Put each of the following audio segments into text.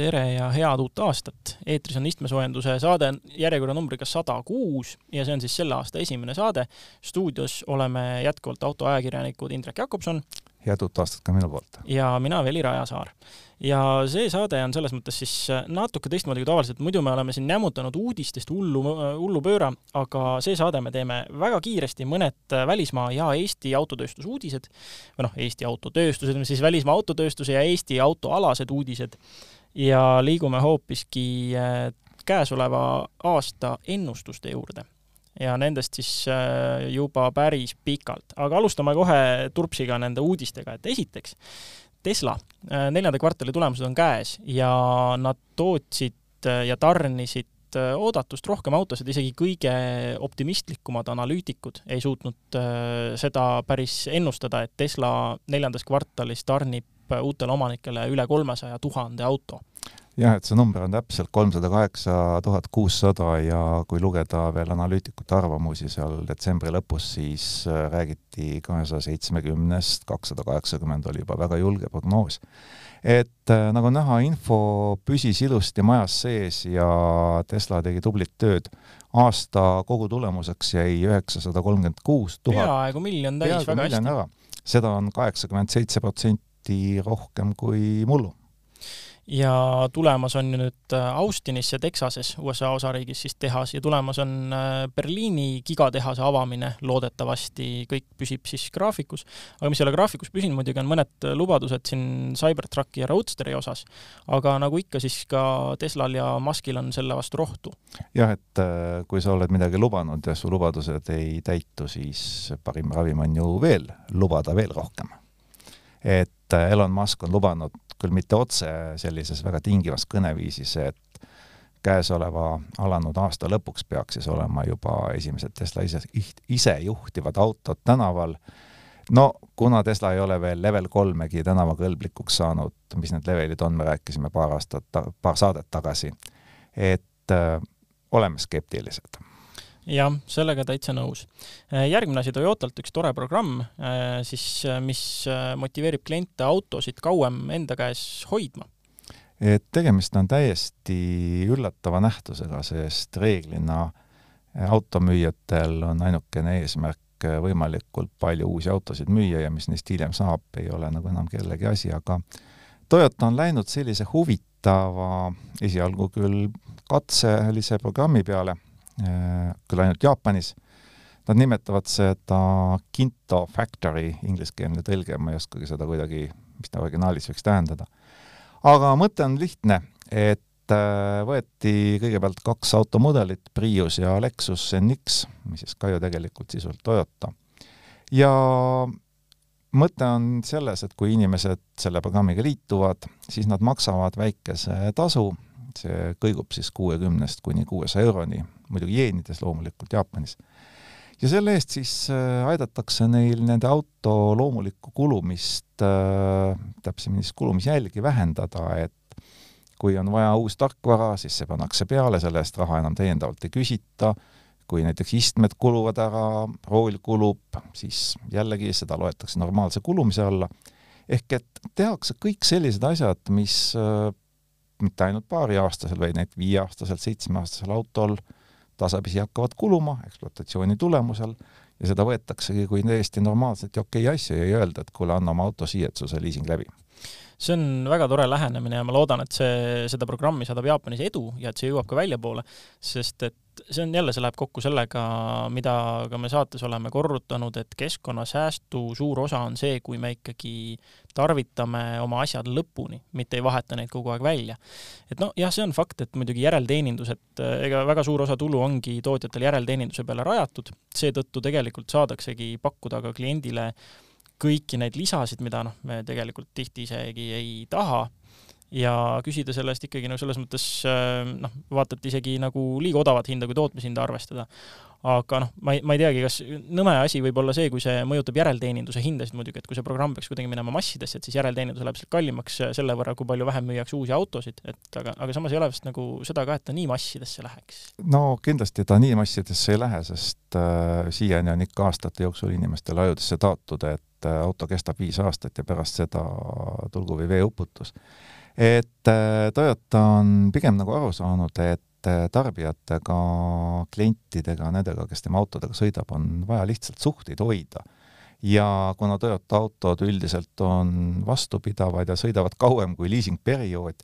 tere ja head uut aastat! eetris on istmesoojenduse saade järjekorranumbriga sada kuus ja see on siis selle aasta esimene saade. stuudios oleme jätkuvalt autoajakirjanikud Indrek Jakobson. head uut aastat ka minu poolt! ja mina, Veli Rajasaar. ja see saade on selles mõttes siis natuke teistmoodi kui tavaliselt, muidu me oleme siin nämmutanud uudistest hullu, hullu pööra, aga see saade me teeme väga kiiresti, mõned välismaa ja Eesti autotööstusuudised või noh, Eesti autotööstused, siis välismaa autotööstuse ja Eesti autoalased uudised ja liigume hoopiski äh, käesoleva aasta ennustuste juurde. ja nendest siis äh, juba päris pikalt, aga alustame kohe turpsiga nende uudistega, et esiteks Tesla äh, neljanda kvartali tulemused on käes ja nad tootsid ja tarnisid oodatust rohkem autosid, isegi kõige optimistlikumad analüütikud ei suutnud seda päris ennustada, et Tesla neljandas kvartalis tarnib uutele omanikele üle kolmesaja tuhande auto. jah, et see number on täpselt kolmsada kaheksa tuhat kuussada ja kui lugeda veel analüütikute arvamusi seal detsembri lõpus, siis äh, räägiti kahesaja seitsmekümnest, kakssada kaheksakümmend oli juba väga julge prognoos. et äh, nagu näha, info püsis ilusti majas sees ja Tesla tegi tublit tööd aasta kogutulemuseks jäi üheksasada kolmkümmend kuus tuhat. peaaegu miljon täis, väga hästi. seda on kaheksakümmend seitse protsenti protsenti rohkem kui mullu. ja tulemas on ju nüüd äh, Austinis ja Texases, USA osariigis siis tehas ja tulemas on äh, Berliini gigatehase avamine, loodetavasti kõik püsib siis graafikus. aga mis ei ole graafikus püsinud, muidugi on mõned lubadused siin Cybertrucki ja Roadsteri osas, aga nagu ikka, siis ka Teslal ja Muskil on selle vastu rohtu. jah, et äh, kui sa oled midagi lubanud ja su lubadused ei täitu, siis parim ravim on ju veel lubada veel rohkem et äh, Elon Musk on lubanud, küll mitte otse sellises väga tingivas kõneviisis, et käesoleva alanud aasta lõpuks peaks siis olema juba esimesed Tesla ise, isejuhtivad autod tänaval. no kuna Tesla ei ole veel level kolmegi tänavakõlblikuks saanud, mis need levelid on, me rääkisime paar aastat, paar saadet tagasi, et äh, oleme skeptilised jah, sellega täitsa nõus. Äh, järgmine asi Toyotalt üks tore programm, äh, siis äh, mis motiveerib kliente autosid kauem enda käes hoidma. et tegemist on täiesti üllatava nähtusega, sest reeglina automüüjatel on ainukene eesmärk võimalikult palju uusi autosid müüa ja mis neist hiljem saab, ei ole nagu enam kellegi asi, aga Toyota on läinud sellise huvitava, esialgu küll katselise programmi peale küll ainult Jaapanis. Nad nimetavad seda Kinto Factory, ingliskeelne tõlge, ma ei oskagi seda kuidagi, mis ta originaalis võiks tähendada. aga mõte on lihtne, et äh, võeti kõigepealt kaks automudelit, Prius ja Lexus NX, mis siis ka ju tegelikult sisult Toyota. ja mõte on selles, et kui inimesed selle programmiga liituvad, siis nad maksavad väikese tasu see kõigub siis kuuekümnest kuni kuuesaja euroni, muidugi jeenides loomulikult Jaapanis. ja selle eest siis äh, aidatakse neil nende auto loomulikku kulumist, äh, täpsemini siis kulumisjälgi vähendada, et kui on vaja uus tarkvara, siis see pannakse peale, selle eest raha enam täiendavalt ei küsita, kui näiteks istmed kuluvad ära, rool kulub, siis jällegi seda loetakse normaalse kulumise alla, ehk et tehakse kõik sellised asjad, mis äh, mitte ainult paariaastasel, vaid näiteks viieaastasel, seitsmeaastasel autol tasapisi hakkavad kuluma ekspluatatsiooni tulemusel ja seda võetaksegi kui täiesti normaalset ja okei asja ja ei öelda, et kuule, anna oma auto siia, et sul see liising läbi see on väga tore lähenemine ja ma loodan, et see, seda programmi saadab Jaapanis edu ja et see jõuab ka väljapoole, sest et see on jälle, see läheb kokku sellega, mida ka me saates oleme korrutanud, et keskkonnasäästu suur osa on see, kui me ikkagi tarvitame oma asjad lõpuni, mitte ei vaheta neid kogu aeg välja. et noh, jah, see on fakt, et muidugi järelteenindus, et ega väga suur osa tulu ongi tootjatel järelteeninduse peale rajatud, seetõttu tegelikult saadaksegi pakkuda ka kliendile kõiki neid lisasid, mida noh, me tegelikult tihti isegi ei taha ja küsida selle eest ikkagi nagu selles mõttes äh, noh, vaata et isegi nagu liiga odavat hinda, kui tootmishinda arvestada. Aga noh, ma ei, ma ei teagi, kas nõme asi võib olla see, kui see mõjutab järelteeninduse hindasid muidugi, et kui see programm peaks kuidagi minema massidesse, et siis järelteenindus läheb sealt kallimaks selle võrra, kui palju vähem müüakse uusi autosid, et aga, aga samas ei ole vist nagu seda ka, et ta nii massidesse läheks. no kindlasti ta nii massidesse ei lähe, sest äh, siiani on ikka aastate jooksul inimestele ajudesse taotud, et äh, auto kestab viis aastat ja pärast seda tulgu või veeuputus et Toyota on pigem nagu aru saanud, et tarbijatega, klientidega, nendega, kes tema autodega sõidab, on vaja lihtsalt suhteid hoida. ja kuna Toyota autod üldiselt on vastupidavad ja sõidavad kauem kui liisingperiood,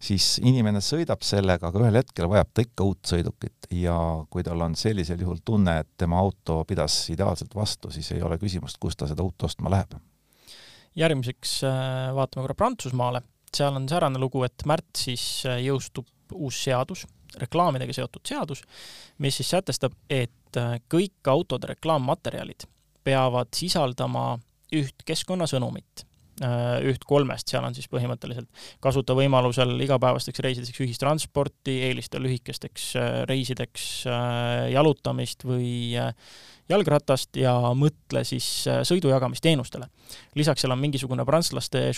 siis inimene sõidab sellega, aga ühel hetkel vajab ta ikka uut sõidukit ja kui tal on sellisel juhul tunne, et tema auto pidas ideaalselt vastu, siis ei ole küsimust, kust ta seda uut ostma läheb. järgmiseks äh, vaatame korra Prantsusmaale seal on säärane lugu, et märtsis äh, jõustub uus seadus, reklaamidega seotud seadus, mis siis sätestab, et äh, kõik autode reklaammaterjalid peavad sisaldama üht keskkonnasõnumit üht kolmest, seal on siis põhimõtteliselt kasuta võimalusel igapäevasteks reisideks ühistransporti, eelista lühikesteks äh, reisideks äh, jalutamist või jalgratast ja mõtle siis sõidujagamisteenustele. lisaks seal on mingisugune prantslaste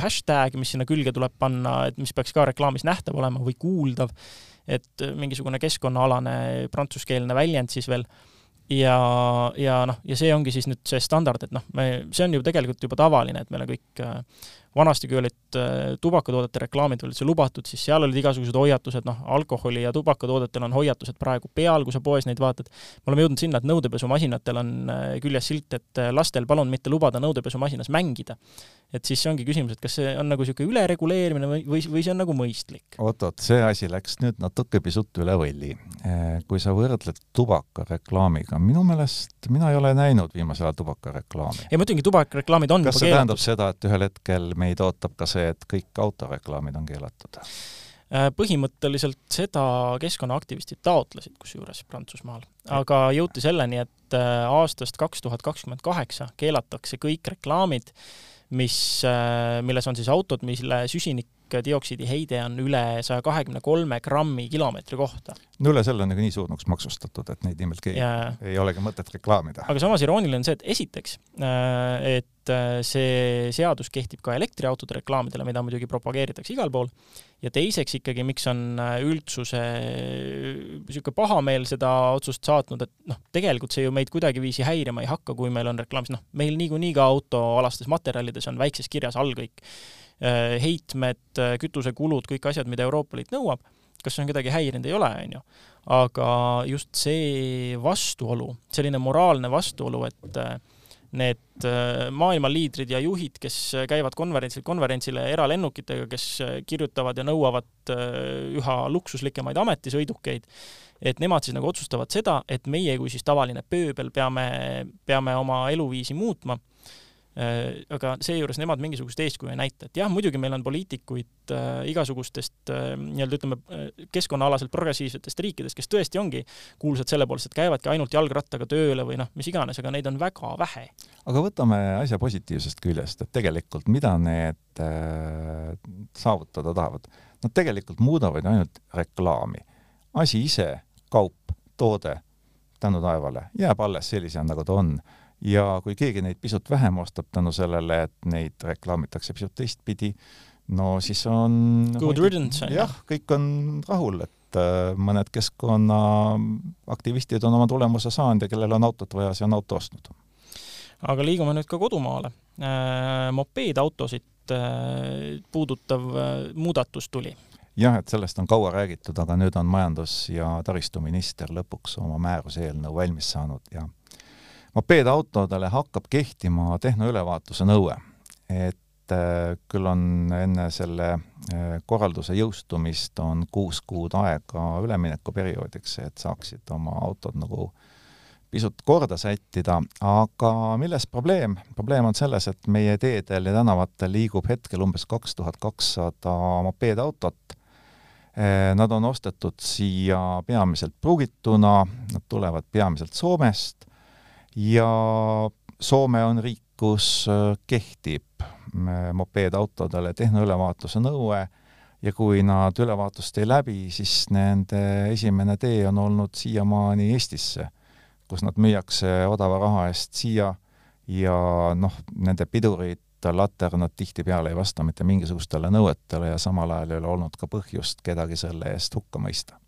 hashtag, mis sinna külge tuleb panna, et mis peaks ka reklaamis nähtav olema või kuuldav, et mingisugune keskkonnaalane prantsuskeelne väljend siis veel ja, ja noh, ja see ongi siis nüüd see standard, et noh, me, see on ju tegelikult juba tavaline, et meil on kõik äh, vanasti, kui olid äh, tubakatoodete reklaamid olid see lubatud, siis seal olid igasugused hoiatused, noh, alkoholi ja tubakatoodetel on hoiatused praegu peal, kui sa poes neid vaatad. me oleme jõudnud sinna, et nõudepesumasinatel on äh, küljes silt, et lastel palun mitte lubada nõudepesumasinas mängida et siis ongi küsimus, et kas see on nagu niisugune ülereguleerimine või, või, või see on nagu mõistlik? oot-oot, see asi läks nüüd natuke pisut üle võlli. Kui sa võrdled tubakareklaamiga, minu meelest mina ei ole näinud viimasel ajal tubakareklaami. ei, ma ütlengi, tubakareklaamid on kas see keelatud? tähendab seda, et ühel hetkel meid ootab ka see, et kõik autoreklaamid on keelatud? Äh, põhimõtteliselt seda keskkonnaaktivistid taotlesid kusjuures Prantsusmaal, aga jõuti selleni, et äh, aastast kaks tuhat kakskümmend kaheksa keelatakse kõik reklaamid, mis, äh, milles on siis autod, mille süsinikdioksiidi heide on üle saja kahekümne kolme grammi kilomeetri kohta. no üle selle on nagu nii surnuks maksustatud, et neid nimelt keegi ja... ei olegi mõtet reklaamida. aga samas irooniline on see, et esiteks, äh, et äh, see seadus kehtib ka elektriautode reklaamidele, mida muidugi propageeritakse igal pool, ja teiseks ikkagi, miks on üldsuse niisugune pahameel seda otsust saatnud, et noh, tegelikult see ju meid kuidagiviisi häirima ei hakka, kui meil on reklaamis, noh, meil niikuinii ka autoalastes materjalides on väikses kirjas all kõik heitmed, kütusekulud, kõik asjad, mida Euroopa Liit nõuab. Kas see on kedagi häirinud, ei ole, on ju. aga just see vastuolu, selline moraalne vastuolu, et äh, need äh, maailma liidrid ja juhid, kes käivad konverentsil konverentsile eralennukitega, kes äh, kirjutavad ja nõuavad üha luksuslikemaid ametisõidukeid, et nemad siis nagu otsustavad seda, et meie kui siis tavaline pööbel peame, peame oma eluviisi muutma. Äh, aga seejuures nemad mingisugust eeskuju ei näita, et jah, muidugi meil on poliitikuid äh, igasugustest äh, nii-öelda ütleme äh, keskkonnaalaselt progressiivsetest riikidest, kes tõesti ongi kuulsad selle poolest, et käivadki ainult jalgrattaga tööle või noh, mis iganes, aga neid on väga vähe. aga võtame asja positiivsest küljest, et tegelikult mida need äh, saavutada tahavad? Nad tegelikult muudavad ainult reklaami. asi ise, kaup, toode, tänu taevale, jääb alles sellisena, nagu ta on ja kui keegi neid pisut vähem ostab tänu sellele, et neid reklaamitakse pisut teistpidi, no siis on Good riddance. jah, kõik on rahul, et äh, mõned keskkonnaaktivistid on oma tulemuse saanud ja kellel on autot vaja, see on auto ostnud. aga liigume nüüd ka kodumaale. Äh, mopeedautosid äh, puudutav muudatus tuli jah, et sellest on kaua räägitud, aga nüüd on majandus- ja taristuminister lõpuks oma määruse eelnõu valmis saanud ja mopeedautodele hakkab kehtima tehnoülevaatuse nõue. et äh, küll on enne selle äh, korralduse jõustumist on kuus kuud aega üleminekuperioodiks, et saaksid oma autod nagu pisut korda sättida, aga milles probleem? probleem on selles, et meie teedel ja tänavatel liigub hetkel umbes kaks tuhat kakssada mopeedautot. Äh, nad on ostetud siia peamiselt pruugituna, nad tulevad peamiselt Soomest ja Soome on riik, kus äh, kehtib äh, mopeedautodele tehnoülevaatuse nõue. Ja kui nad ülevaatust ei läbi, siis nende esimene tee on olnud siiamaani Eestisse, kus nad müüakse odava raha eest siia. Ja noh, nende pidurid, laternad tihtipeale ei vasta mitte mingisugustele nõuetele ja samal ajal ei ole olnud ka põhjust kedagi selle eest hukka mõista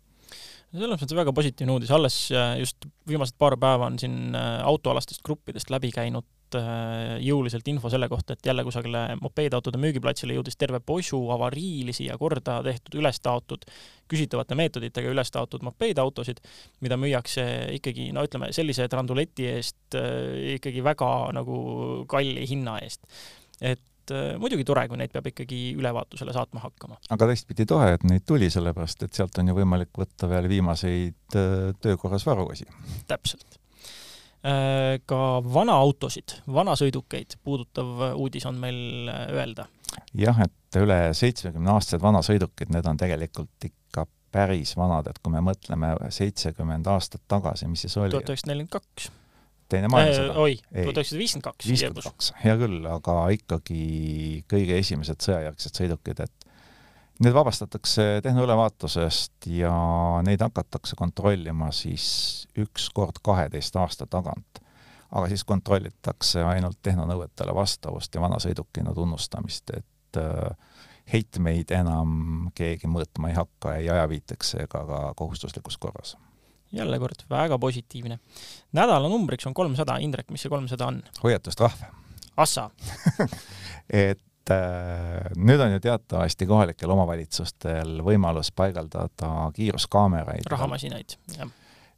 selles mõttes väga positiivne uudis, alles äh, just viimased paar päeva on siin äh, autoalastest gruppidest läbi käinud äh, jõuliselt info selle kohta, et jälle kusagile mopeedautode müügiplatsile jõudis terve posu avariilisi ja korda tehtud, üles taotud, küsitavate meetoditega üles taotud mopeedautosid, mida müüakse ikkagi, no ütleme, sellise tranduleti eest ikkagi väga nagu kalli hinna eest. et äh, muidugi tore, kui neid peab ikkagi ülevaatusele saatma hakkama. aga teistpidi tore, et neid tuli, sellepärast et sealt on ju võimalik võtta veel viimaseid töökorras varuosi. täpselt Äh, ka vanaautosid, vanasõidukeid puudutav uudis on meil äh, öelda. jah, et üle seitsmekümne aastased vanasõidukid, need on tegelikult ikka päris vanad, et kui me mõtleme seitsekümmend aastat tagasi, mis siis oli? tuhat üheksasada nelikümmend kaks. Teine maailmasõda äh,? oi, tuhat üheksasada viiskümmend kaks. viiskümmend kaks, hea küll, aga ikkagi kõige esimesed sõjajärgsed sõidukid, et Need vabastatakse tehnoülevaatusest ja neid hakatakse kontrollima siis üks kord kaheteist aasta tagant. aga siis kontrollitakse ainult tehnonõuetele vastavust ja vanasõidukina tunnustamist, et äh, heitmeid enam keegi mõõtma ei hakka ei ajaviiteks ega ka kohustuslikus korras. Jälle kord väga positiivne. nädala numbriks on kolmsada, Indrek, mis see kolmsada on? hoiatustrahv. Assa et Äh, nüüd on ju teatavasti kohalikel omavalitsustel võimalus paigaldada kiiruskaameraid. rahamasinaid, jah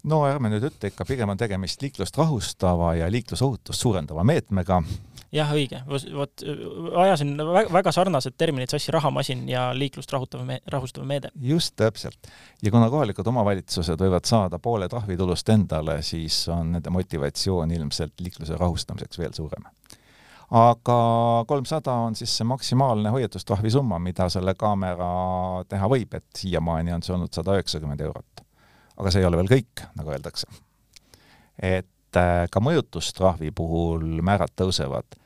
no ärme nüüd ütle ikka, pigem on tegemist liiklust rahustava ja liiklusohutust suurendava meetmega. Jah, õige, vot ajasin väga sarnased terminid sassi, rahamasin ja liiklust rahutav me-, rahustav meede. just, täpselt. ja kuna kohalikud omavalitsused võivad saada poole trahvitulust endale, siis on nende motivatsioon ilmselt liikluse rahustamiseks veel suurem aga kolmsada on siis see maksimaalne hoiatustrahvi summa, mida selle kaamera teha võib, et siiamaani on see olnud sada üheksakümmend eurot. aga see ei ole veel kõik, nagu öeldakse. et äh, ka mõjutustrahvi puhul määrad tõusevad.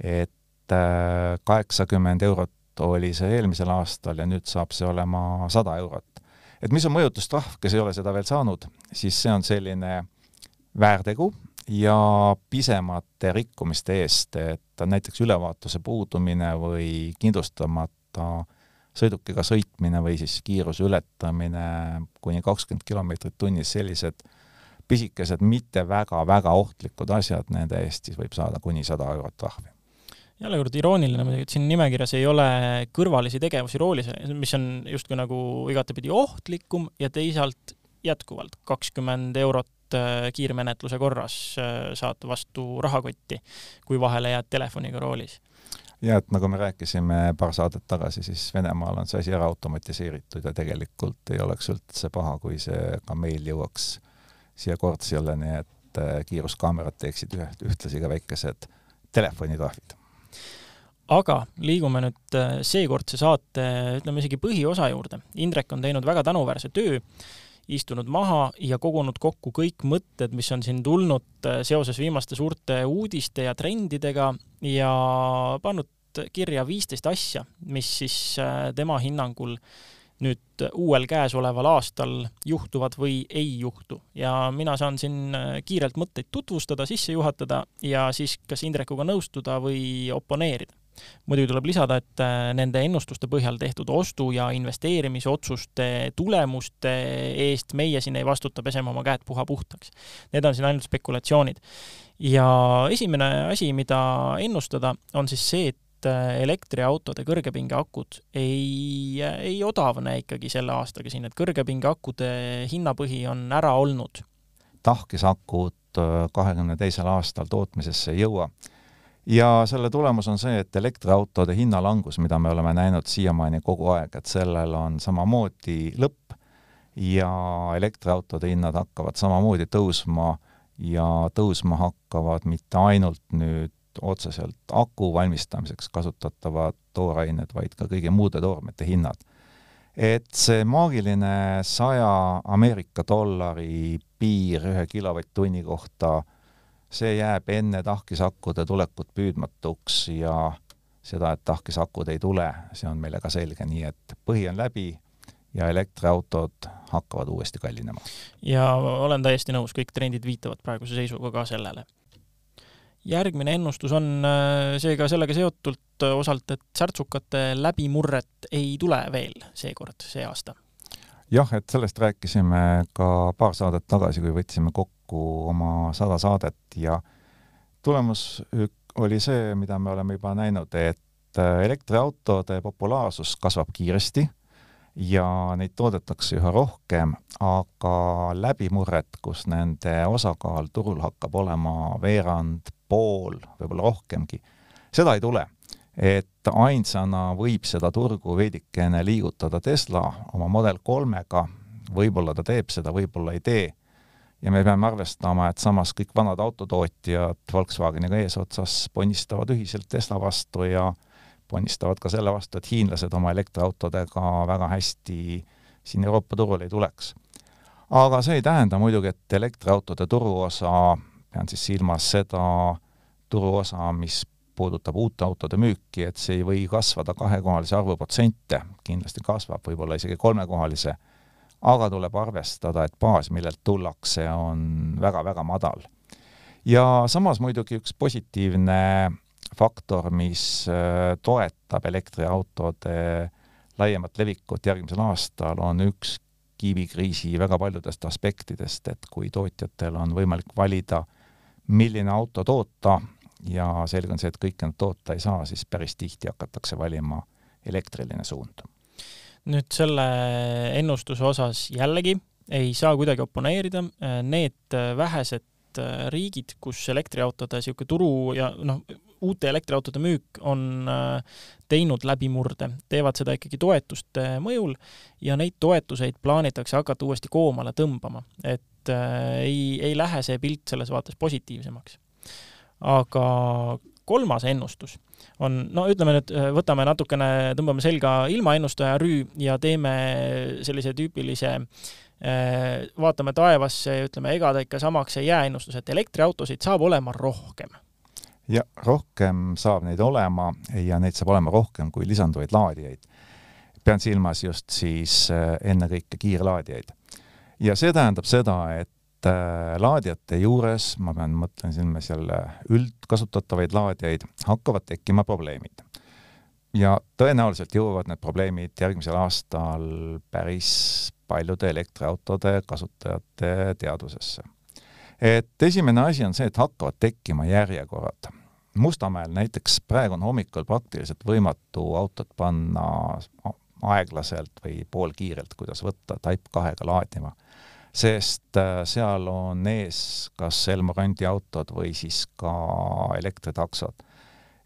et äh, kaheksakümmend eurot oli see eelmisel aastal ja nüüd saab see olema sada eurot. et mis on mõjutustrahv, kes ei ole seda veel saanud, siis see on selline väärtegu, ja pisemate rikkumiste eest, et näiteks ülevaatuse puudumine või kindlustamata sõidukiga sõitmine või siis kiiruse ületamine kuni kakskümmend kilomeetrit tunnis, sellised pisikesed, mitte väga-väga ohtlikud asjad, nende eest siis võib saada kuni sada eurot trahvi. jälle kord irooniline muidugi, et siin nimekirjas ei ole kõrvalisi tegevusi roolis, mis on justkui nagu igatepidi ohtlikum ja teisalt jätkuvalt kakskümmend eurot Äh, kiirmenetluse korras äh, saad vastu rahakotti, kui vahele jääd telefoniga roolis. ja et nagu me rääkisime paar saadet tagasi, siis Venemaal on see asi ära automatiseeritud ja tegelikult ei oleks üldse paha, kui see ka meil jõuaks siia Kortsiale, nii et äh, kiiruskaamerad teeksid ühe, ühtlasi ka väikesed telefonitrahvid aga liigume nüüd seekordse saate, ütleme isegi põhiosa juurde. Indrek on teinud väga tänuväärse töö istunud maha ja kogunud kokku kõik mõtted, mis on siin tulnud äh, seoses viimaste suurte uudiste ja trendidega ja pannud kirja viisteist asja, mis siis äh, tema hinnangul nüüd uuel käesoleval aastal juhtuvad või ei juhtu. ja mina saan siin äh, kiirelt mõtteid tutvustada, sisse juhatada ja siis kas Indrekuga nõustuda või oponeerida muidugi tuleb lisada, et äh, nende ennustuste põhjal tehtud ostu- ja investeerimisotsuste tulemuste eest meie siin ei vastuta, peseme oma käed puha puhtaks. Need on siin ainult spekulatsioonid. ja esimene asi, mida ennustada, on siis see, et äh, elektriautode kõrgepingeakud ei, ei odavne ikkagi selle aastaga siin, et kõrgepingeakude hinnapõhi on ära olnud. tahkesakud äh, kahekümne teisel aastal tootmisesse ei jõua ja selle tulemus on see, et elektriautode hinnalangus, mida me oleme näinud siiamaani kogu aeg, et sellel on samamoodi lõpp ja elektriautode hinnad hakkavad samamoodi tõusma ja tõusma hakkavad mitte ainult nüüd otseselt aku valmistamiseks kasutatavad toorained, vaid ka kõigi muude toormete hinnad. et see maagiline saja Ameerika dollari piir ühe kilovatt-tunni kohta see jääb enne tahkisakkude tulekut püüdmatuks ja seda, et tahkisakud ei tule, see on meile ka selge, nii et põhi on läbi ja elektriautod hakkavad uuesti kallinema. ja olen täiesti nõus, kõik trendid viitavad praeguse seisuga ka sellele. Järgmine ennustus on äh, seega sellega seotult äh, osalt, et särtsukate läbimurret ei tule veel seekord, see aasta. Jah, et sellest rääkisime ka paar saadet tagasi, kui võtsime kokku oma sada saadet ja tulemus oli see, mida me oleme juba näinud, et äh, elektriautode populaarsus kasvab kiiresti ja neid toodetakse üha rohkem, aga läbimurret, kus nende osakaal turul hakkab olema veerand, pool, võib-olla rohkemgi, seda ei tule. et ainsana võib seda turgu veidikene liigutada Tesla oma Model kolmega, võib-olla ta teeb seda, võib-olla ei tee ja me peame arvestama, et samas kõik vanad autotootjad Volkswageniga eesotsas ponnistavad ühiselt Tesla vastu ja ponnistavad ka selle vastu, et hiinlased oma elektriautodega väga hästi siin Euroopa turule ei tuleks. aga see ei tähenda muidugi, et elektriautode turuosa, pean siis silmas seda turuosa, mis puudutab uute autode müüki, et see ei või kasvada kahekohalise arvu protsente, kindlasti kasvab, võib-olla isegi kolmekohalise aga tuleb arvestada, et baas, millelt tullakse, on väga-väga madal. ja samas muidugi üks positiivne faktor, mis äh, toetab elektriautode laiemat levikut järgmisel aastal, on üks kiibikriisi väga paljudest aspektidest, et kui tootjatel on võimalik valida, milline auto toota ja selge on see, et kõike nad toota ei saa, siis päris tihti hakatakse valima elektriline suund. Nüüd selle ennustuse osas jällegi ei saa kuidagi oponeerida, need vähesed riigid, kus elektriautode niisugune turu ja noh, uute elektriautode müük on teinud läbimurde, teevad seda ikkagi toetuste mõjul ja neid toetuseid plaanitakse hakata uuesti koomale tõmbama, et ei, ei lähe see pilt selles vaates positiivsemaks. Aga kolmas ennustus on, no ütleme nüüd, võtame natukene, tõmbame selga ilmaennustaja rüü ja teeme sellise tüüpilise eh, vaatame taevasse ja ütleme, ega ta ikka samaks ei jää ennustus, et elektriautosid saab olema rohkem. ja rohkem saab neid olema ja neid saab olema rohkem kui lisanduvaid laadijaid. pean silmas just siis eh, ennekõike kiirlaadijaid. ja see tähendab seda, et Äh, laadijate juures, ma pean, mõtlen silmas jälle üldkasutatavaid laadijaid, hakkavad tekkima probleemid. ja tõenäoliselt jõuavad need probleemid järgmisel aastal päris paljude elektriautode kasutajate teadvusesse. et esimene asi on see, et hakkavad tekkima järjekorrad. Mustamäel näiteks praegu on hommikul praktiliselt võimatu autot panna aeglaselt või poolkiirelt, kuidas võtta, Type kahega laadima sest äh, seal on ees kas Elmorandi autod või siis ka elektritaksod.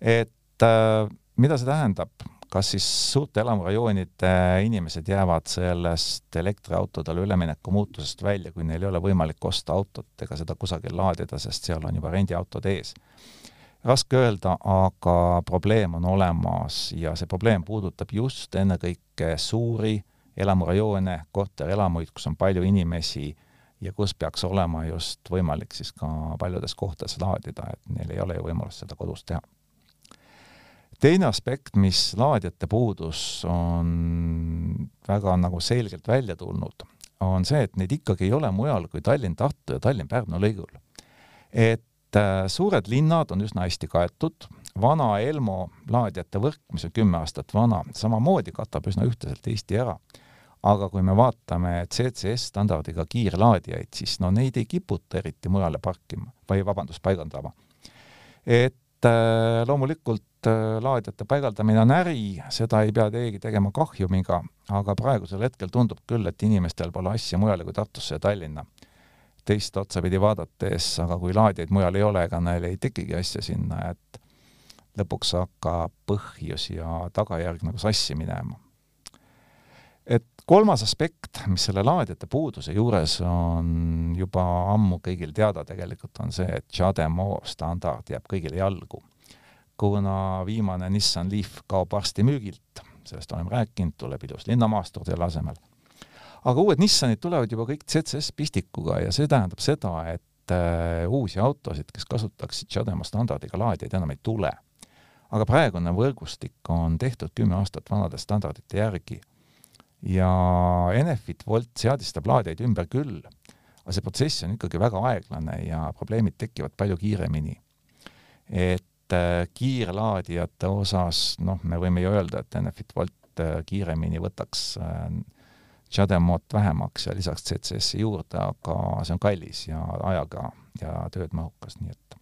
et äh, mida see tähendab, kas siis suurte elamurajoonide inimesed jäävad sellest elektriautodele ülemineku muutusest välja, kui neil ei ole võimalik osta autot ega seda kusagil laadida, sest seal on juba rendiautod ees. raske öelda, aga probleem on olemas ja see probleem puudutab just ennekõike suuri elamurajoone, korterelamuid, kus on palju inimesi ja kus peaks olema just võimalik siis ka paljudes kohtades laadida, et neil ei ole ju võimalust seda kodus teha. teine aspekt, mis laadijate puudus on väga nagu selgelt välja tulnud, on see, et neid ikkagi ei ole mujal kui Tallinn-Tartu ja Tallinn-Pärnu lõigul. et äh, suured linnad on üsna hästi kaetud, vana Elmo laadijate võrk, mis on kümme aastat vana, samamoodi katab üsna ühtlaselt Eesti ära aga kui me vaatame CCS standardiga kiirlaadijaid, siis no neid ei kiputa eriti mujale parkima või vabandust, paigaldama. et äh, loomulikult äh, laadijate paigaldamine on äri, seda ei pea keegi tegema kahjumiga, aga praegusel hetkel tundub küll, et inimestel pole asja mujale kui Tartusse ja Tallinna. teist otsapidi vaadates, aga kui laadijaid mujal ei ole, ega neil ei tekigi asja sinna, et lõpuks hakkab põhjus ja tagajärg nagu sassi minema kolmas aspekt, mis selle laadijate puuduse juures on juba ammu kõigil teada tegelikult, on see, et CHAdeMO standard jääb kõigile jalgu. kuna viimane Nissan Leaf kaob varsti müügilt, sellest oleme rääkinud, tuleb ilus linnamaastur selle asemel. aga uued Nissanid tulevad juba kõik CCS pistikuga ja see tähendab seda, et äh, uusi autosid, kes kasutaksid CHAdeMO standardiga laadijaid, enam ei tule. aga praegune võrgustik on tehtud kümme aastat vanade standardite järgi ja Enefit Volt seadistab laadijaid ümber küll, aga see protsess on ikkagi väga aeglane ja probleemid tekivad palju kiiremini. et äh, kiirlaadijate osas, noh, me võime ju öelda, et Enefit Volt äh, kiiremini võtaks äh, CHAdeMO-d vähemaks ja lisaks CCS-i juurde, aga see on kallis ja ajaga ja tööd mahukas, nii et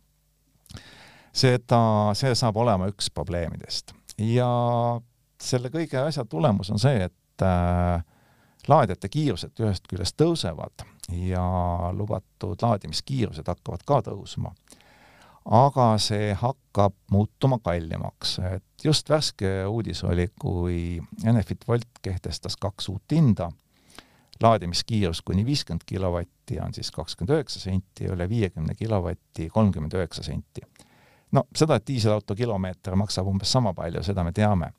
seda, see saab olema üks probleemidest ja selle kõige asja tulemus on see, et äh, laadijate kiirused ühest küljest tõusevad ja lubatud laadimiskiirused hakkavad ka tõusma. aga see hakkab muutuma kallimaks, et just värske uudis oli, kui Enefit Volt kehtestas kaks uut hinda, laadimiskiirus kuni viiskümmend kilovatti on siis kakskümmend üheksa senti üle viiekümne kilovatti kolmkümmend üheksa senti. no seda, et diiselauto kilomeeter maksab umbes sama palju, seda me teame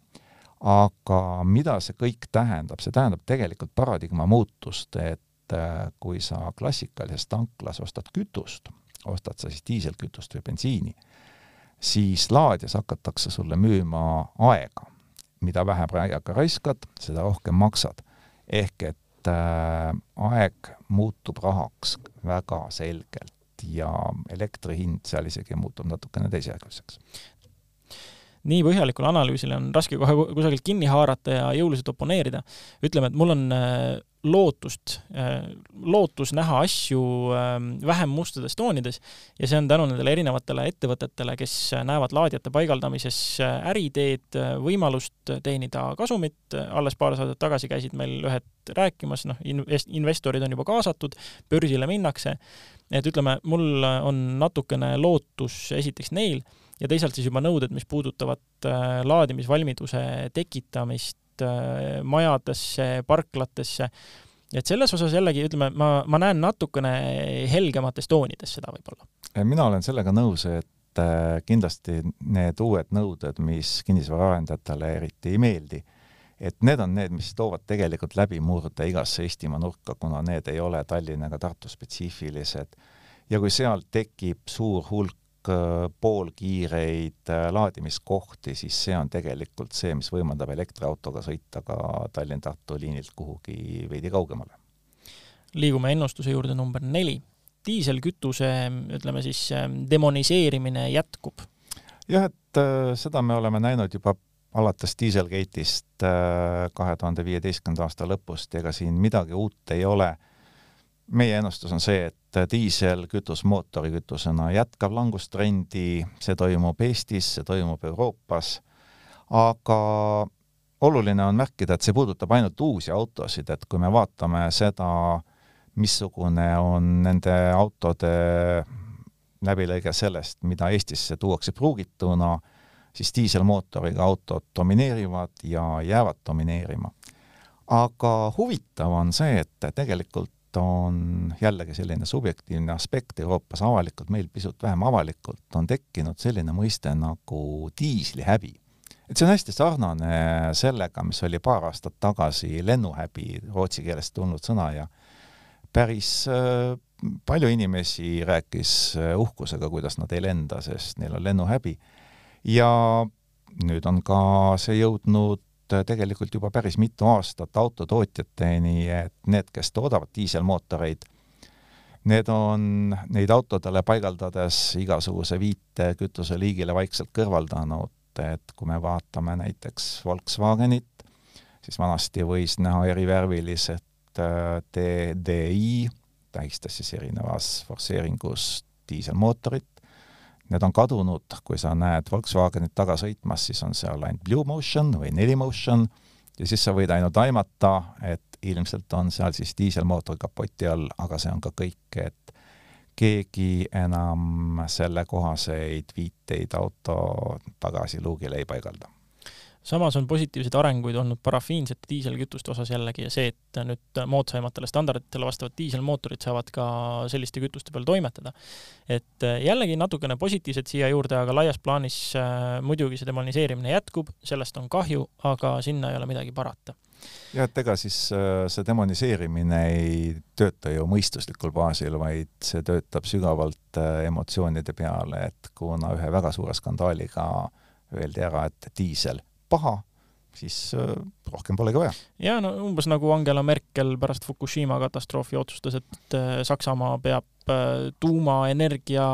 aga mida see kõik tähendab, see tähendab tegelikult paradigma muutust, et äh, kui sa klassikalises tanklas ostad kütust, ostad sa siis diiselkütust või bensiini, siis laadijas hakatakse sulle müüma aega. mida vähem aega raiskad, seda rohkem maksad. ehk et äh, aeg muutub rahaks väga selgelt ja elektri hind seal isegi muutub natukene teisejärguliseks nii põhjalikule analüüsile on raske kohe kusagilt kinni haarata ja jõuliselt oponeerida. ütleme, et mul on äh, lootust, äh, lootus näha asju ähm, vähem mustades toonides ja see on tänu nendele erinevatele ettevõtetele, kes näevad laadijate paigaldamises äh, äriteed, võimalust teenida kasumit, alles paar saadet tagasi käisid meil ühed rääkimas, noh, investorid on juba kaasatud, börsile minnakse, et ütleme, mul on natukene lootus esiteks neil ja teisalt siis juba nõuded, mis puudutavad äh, laadimisvalmiduse tekitamist äh, majadesse, parklatesse, et selles osas jällegi ütleme, ma, ma näen natukene helgemates toonides seda võib-olla. mina olen sellega nõus, et äh, kindlasti need uued nõuded, mis kinnisvaraarendajatele eriti ei meeldi, et need on need, mis toovad tegelikult läbimurde igasse Eestimaa nurka, kuna need ei ole Tallinna ega Tartu spetsiifilised. ja kui seal tekib suur hulk poolkiireid äh, laadimiskohti, siis see on tegelikult see, mis võimaldab elektriautoga sõita ka Tallinn-Tartu liinilt kuhugi veidi kaugemale. liigume ennustuse juurde number neli. diiselkütuse, ütleme siis, demoniseerimine jätkub. jah, et äh, seda me oleme näinud juba alates Dieselgate'ist kahe tuhande viieteistkümnenda aasta lõpust, ega siin midagi uut ei ole meie ennustus on see, et diiselkütus mootorikütusena jätkab langustrendi, see toimub Eestis, see toimub Euroopas, aga oluline on märkida, et see puudutab ainult uusi autosid, et kui me vaatame seda, missugune on nende autode läbilõige sellest, mida Eestisse tuuakse pruugituna, siis diiselmootoriga autod domineerivad ja jäävad domineerima. aga huvitav on see, et tegelikult on jällegi selline subjektiivne aspekt Euroopas avalikult, meil pisut vähem avalikult, on tekkinud selline mõiste nagu diislihäbi. et see on hästi sarnane sellega, mis oli paar aastat tagasi lennuhäbi, rootsi keelest tulnud sõna ja päris äh, palju inimesi rääkis äh, uhkusega, kuidas nad ei lenda, sest neil on lennuhäbi. ja nüüd on ka see jõudnud tegelikult juba päris mitu aastat autotootjateni, et need, kes toodavad diiselmootoreid, need on neid autodele paigaldades igasuguse viite kütuseliigile vaikselt kõrvaldanud, et kui me vaatame näiteks Volkswagenit, siis vanasti võis näha erivärvilised TDI, äh, tähistas siis erinevas forsseeringus diiselmootorit, need on kadunud, kui sa näed Volkswagenit taga sõitmas, siis on seal ainult Blue Motion või Neli Motion ja siis sa võid ainult aimata, et ilmselt on seal siis diiselmootor kapoti all, aga see on ka kõik, et keegi enam sellekohaseid viiteid auto tagasiluugile ei paigalda samas on positiivseid arenguid olnud parafiinsete diiselkütuste osas jällegi ja see, et nüüd moodsaimatele standarditele vastavad diiselmootorid saavad ka selliste kütuste peal toimetada. et äh, jällegi natukene positiivset siia juurde, aga laias plaanis äh, muidugi see demoniseerimine jätkub, sellest on kahju, aga sinna ei ole midagi parata jah, et ega siis äh, see demoniseerimine ei tööta ju mõistuslikul baasil, vaid see töötab sügavalt emotsioonide peale, et kuna ühe väga suure skandaaliga öeldi ära, et diisel paha, siis äh, rohkem polegi vaja. ja no umbes nagu Angela Merkel pärast Fukushima katastroofi otsustas, et äh, Saksamaa peab äh, tuumaenergia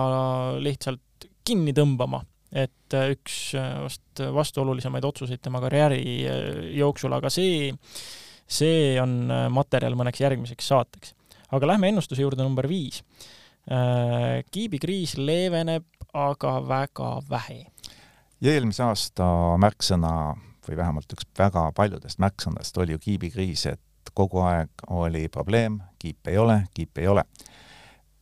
lihtsalt kinni tõmbama, et üks vast vastuolulisemaid otsuseid tema karjääri jooksul, aga see, see on materjal mõneks järgmiseks saateks. aga lähme ennustuse juurde number viis kiibikriis leeveneb aga väga vähe. Ja eelmise aasta märksõna või vähemalt üks väga paljudest märksõnadest oli ju kiibikriis, et kogu aeg oli probleem, kiipe ei ole, kiipe ei ole.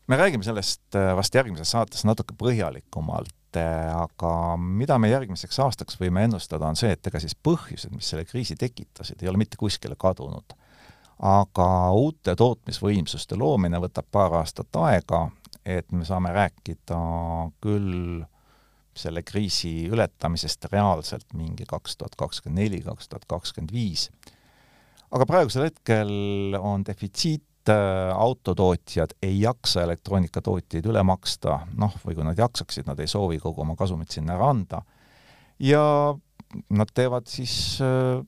me räägime sellest äh, vast järgmises saates natuke põhjalikumalt, äh, aga mida me järgmiseks aastaks võime ennustada, on see, et ega siis põhjused, mis selle kriisi tekitasid, ei ole mitte kuskile kadunud. aga uute tootmisvõimsuste loomine võtab paar aastat aega, et me saame rääkida küll selle kriisi ületamisest reaalselt mingi kaks tuhat kakskümmend neli, kaks tuhat kakskümmend viis. aga praegusel hetkel on defitsiit, äh, autotootjad ei jaksa elektroonikatootjaid üle maksta, noh, või kui nad jaksaksid, nad ei soovi kogu oma kasumit sinna ära anda, ja nad teevad siis äh,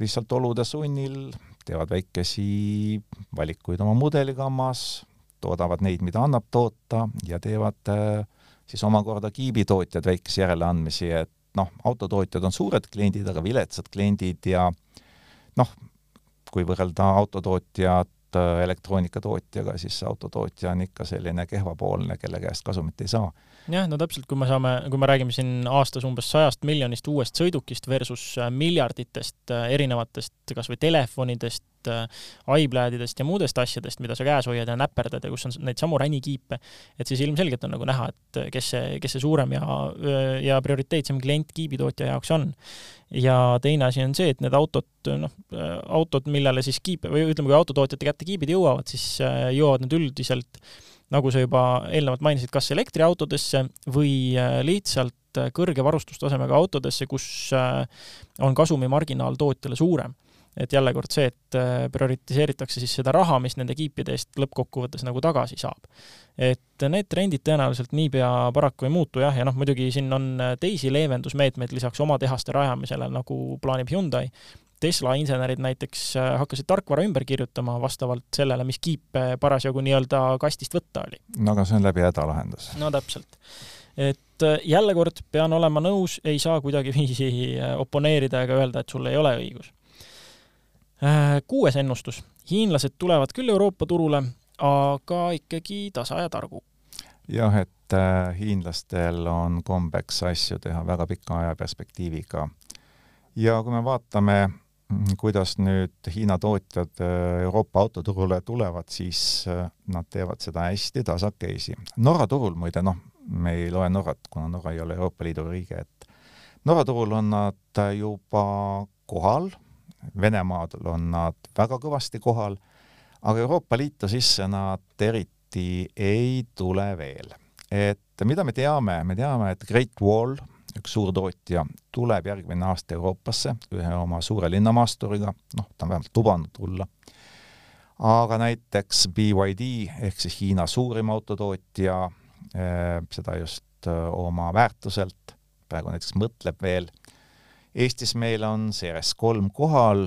lihtsalt olude sunnil, teevad väikesi valikuid oma mudeligammas, toodavad neid, mida annab toota ja teevad äh, siis omakorda kiibitootjad väikesi järeleandmisi, et noh, autotootjad on suured kliendid, aga viletsad kliendid ja noh, kui võrrelda autotootjat äh, elektroonikatootjaga, siis autotootja on ikka selline kehvapoolne, kelle käest kasumit ei saa. jah, no täpselt, kui me saame, kui me räägime siin aastas umbes sajast miljonist uuest sõidukist versus äh, miljarditest äh, erinevatest kas või telefonidest, iPadidest ja muudest asjadest, mida sa käes hoiad ja näperdad ja kus on neid samu ränikiipe, et siis ilmselgelt on nagu näha, et kes see, kes see suurem ja, ja prioriteetsem klient kiibitootja jaoks on. Ja teine asi on see, et need autod, noh, autod, millele siis kiip või ütleme, kui autotootjate kätte kiibid jõuavad, siis äh, jõuavad need üldiselt, nagu sa juba eelnevalt mainisid, kas elektriautodesse või äh, lihtsalt äh, kõrge varustustasemega autodesse, kus on kasumimarginaal tootjale suurem et jälle kord see, et äh, prioritiseeritakse siis seda raha, mis nende kiipide eest lõppkokkuvõttes nagu tagasi saab. et need trendid tõenäoliselt niipea paraku ei muutu jah, ja noh, muidugi siin on äh, teisi leevendusmeetmeid lisaks oma tehaste rajamisele, nagu plaanib Hyundai, Tesla insenerid näiteks äh, hakkasid tarkvara ümber kirjutama vastavalt sellele, mis kiipe parasjagu nii-öelda kastist võtta oli. no aga see on läbi hädalahendus. no täpselt. et jälle kord pean olema nõus, ei saa kuidagiviisi oponeerida ega öelda, et sul ei ole õigus kuues ennustus. hiinlased tulevad küll Euroopa turule, aga ikkagi tasa ja targu. jah, et äh, hiinlastel on kombeks asju teha väga pika aja perspektiiviga. ja kui me vaatame, mm, kuidas nüüd Hiina tootjad äh, Euroopa autoturule tulevad, siis äh, nad teevad seda hästi tasakesi. Norra turul muide, noh, me ei loe Norrat, kuna Norra ei ole Euroopa Liidu riige, et Norra turul on nad juba kohal Venemaal on nad väga kõvasti kohal, aga Euroopa Liitu sisse nad eriti ei tule veel. et mida me teame, me teame, et Great Wall, üks suurtootja, tuleb järgmine aasta Euroopasse ühe oma suure linnamaasturiga, noh, ta on vähemalt lubanud tulla, aga näiteks BYD ehk siis Hiina suurim autotootja, eh, seda just eh, oma väärtuselt, praegu näiteks mõtleb veel Eestis meil on CRS3 kohal,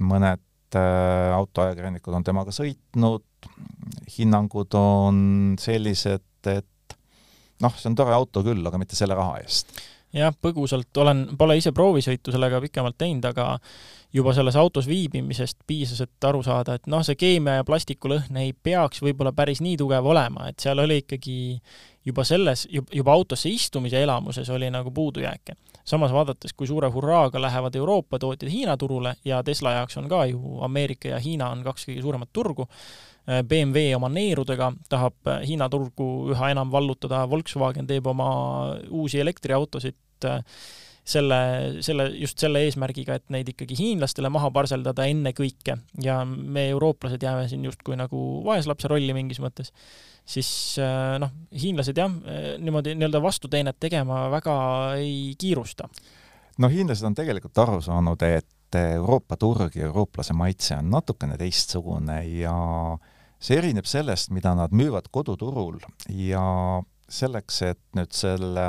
mõned äh, autoajakirjanikud on temaga sõitnud, hinnangud on sellised, et noh, see on tore auto küll, aga mitte selle raha eest. Jah, põgusalt olen, pole ise proovisõitu sellega pikemalt teinud, aga juba selles autos viibimisest piisas, et aru saada, et noh, see keemia ja plastikulõhn ei peaks võib-olla päris nii tugev olema, et seal oli ikkagi juba selles, juba autosse istumise elamuses oli nagu puudujääke. samas vaadates, kui suure hurraaga lähevad Euroopa tootjad Hiina turule ja Tesla jaoks on ka ju Ameerika ja Hiina on kaks kõige suuremat turgu, BMW oma neerudega tahab Hiina turgu üha enam vallutada, Volkswagen teeb oma uusi elektriautosid selle, selle, just selle eesmärgiga, et neid ikkagi hiinlastele maha parseldada ennekõike ja me, eurooplased, jääme siin justkui nagu vaeslapse rolli mingis mõttes siis äh, noh, hiinlased jah, äh, niimoodi nii-öelda vastuteenet tegema väga ei kiirusta. no hiinlased on tegelikult aru saanud, et Euroopa turg ja eurooplase maitse on natukene teistsugune ja see erineb sellest, mida nad müüvad koduturul ja selleks, et nüüd selle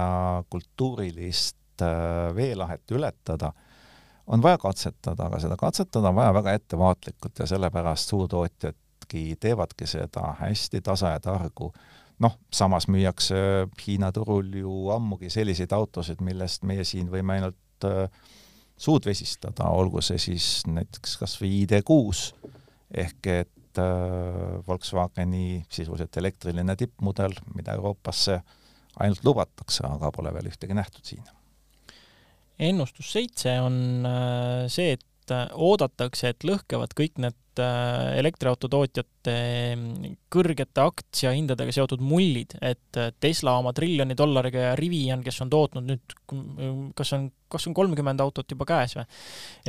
kultuurilist äh, veelahet ületada, on vaja katsetada, aga seda katsetada on vaja väga ettevaatlikult ja sellepärast suurtootjad teevadki, teevadki seda hästi tasa ja targu. noh, samas müüakse Hiina turul ju ammugi selliseid autosid, millest meie siin võime ainult äh, suud vesistada, olgu see siis näiteks kas või ID6, ehk et Volkswageni sisuliselt elektriline tippmudel, mida Euroopasse ainult lubatakse, aga pole veel ühtegi nähtud siin. ennustus seitse on see, et oodatakse, et lõhkevad kõik need Äh, elektriautotootjate mm, kõrgete aktsiahindadega seotud mullid, et äh, Tesla oma triljoni dollariga ja Rivian, kes on tootnud nüüd, kas on, kas on kolmkümmend autot juba käes või?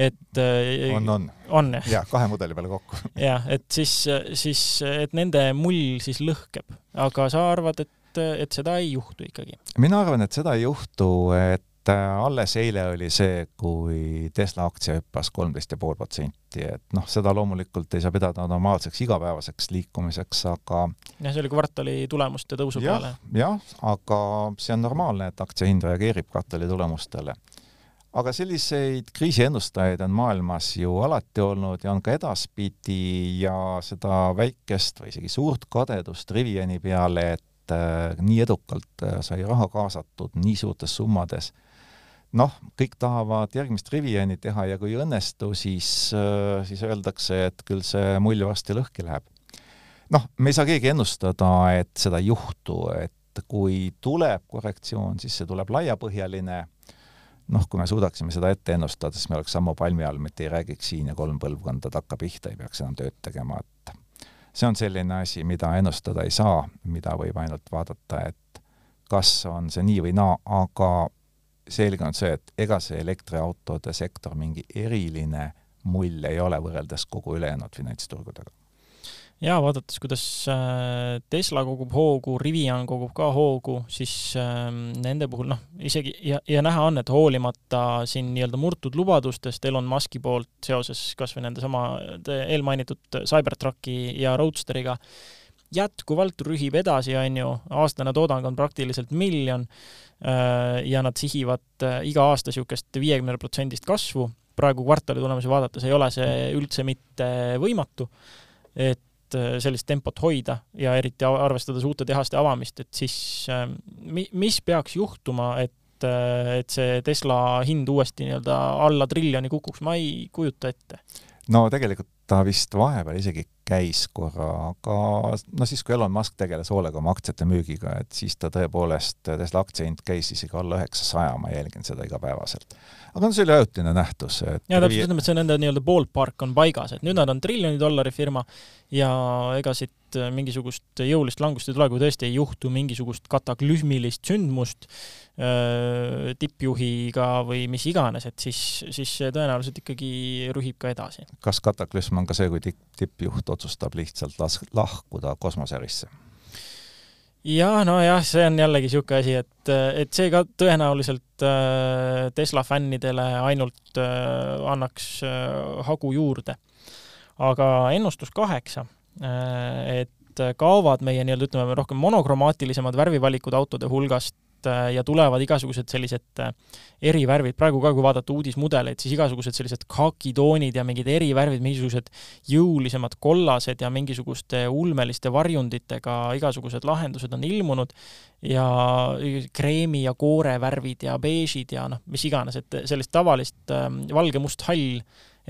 et äh, on, on. on jah? jah, kahe mudeli peale kokku. jah, et siis, siis, et nende mull siis lõhkeb, aga sa arvad, et, et seda ei juhtu ikkagi? mina arvan, et seda ei juhtu, et et äh, alles eile oli see, kui Tesla aktsia hüppas kolmteist ja pool protsenti, et noh, seda loomulikult ei saa pidada normaalseks igapäevaseks liikumiseks, aga jah, see oli kvartali tulemuste tõusu ja, peale. jah, aga see on normaalne, et aktsia hind reageerib kvartali tulemustele. aga selliseid kriisiennustajaid on maailmas ju alati olnud ja on ka edaspidi ja seda väikest või isegi suurt kadedust Riviani peale, et äh, nii edukalt äh, sai raha kaasatud nii suurtes summades noh, kõik tahavad järgmist Riviani teha ja kui ei õnnestu, siis, äh, siis öeldakse, et küll see mull varsti lõhki läheb. noh, me ei saa keegi ennustada, et seda ei juhtu, et kui tuleb korrektsioon, siis see tuleb laiapõhjaline, noh, kui me suudaksime seda ette ennustada, siis me oleks sammu palmi all, mitte ei räägiks siin ja kolm põlvkonda takka pihta ei peaks enam tööd tegema, et see on selline asi, mida ennustada ei saa, mida võib ainult vaadata, et kas on see nii või naa, aga selge on see, et ega see elektriautode sektor mingi eriline mull ei ole võrreldes kogu ülejäänud finantsturgudega. jaa, vaadates, kuidas äh, Tesla kogub hoogu, Rivian kogub ka hoogu, siis ähm, nende puhul noh, isegi ja, ja näha on, et hoolimata siin nii-öelda murtud lubadustest Elon Muski poolt seoses kas või nende sama eelmainitud Cybertrucki ja Roadsteriga, jätkuvalt rühib edasi, on ju, aastane toodang on praktiliselt miljon äh, ja nad sihivad äh, iga aasta niisugust viiekümne protsendist kasvu, praegu kvartali tulemusi vaadates ei ole see üldse mitte võimatu, et äh, sellist tempot hoida ja eriti arvestades uute tehaste avamist, et siis mi-, mis peaks juhtuma, et et see Tesla hind uuesti nii-öelda alla triljoni kukuks, ma ei kujuta ette. no tegelikult ta vist vahepeal isegi käis korra, aga no siis, kui Elon Musk tegeles hoolega oma aktsiate müügiga, et siis ta tõepoolest, Tesla aktsiahind käis isegi alla üheksasaja, ma jälgin seda igapäevaselt. aga no see oli ajutine nähtus, jaa, täpselt, ütleme, et see nende nii-öelda ballpark on paigas, et nüüd nad on triljoni dollari firma ja ega siit mingisugust jõulist langust ei tule, kui tõesti ei juhtu mingisugust kataklüsmilist sündmust öö, tippjuhiga või mis iganes, et siis, siis see tõenäoliselt ikkagi rühib ka edasi. kas kataklüsm on ka see, kui tipp, tippjuht otsustab lihtsalt las-, lahkuda kosmoseärisse? jah, nojah, see on jällegi niisugune asi, et, et see ka tõenäoliselt äh, Tesla fännidele ainult äh, annaks äh, hagu juurde. aga ennustus kaheksa, et kaovad meie nii-öelda ütleme rohkem monokromaatilisemad värvivalikud autode hulgast ja tulevad igasugused sellised äh, erivärvid, praegu ka, kui vaadata uudismudeleid, siis igasugused sellised kaakitoonid ja mingid erivärvid, mingisugused jõulisemad kollased ja mingisuguste ulmeliste varjunditega igasugused lahendused on ilmunud ja kreemi ja koore värvid ja beežid ja noh, mis iganes, et sellist tavalist ähm, valge-must-hall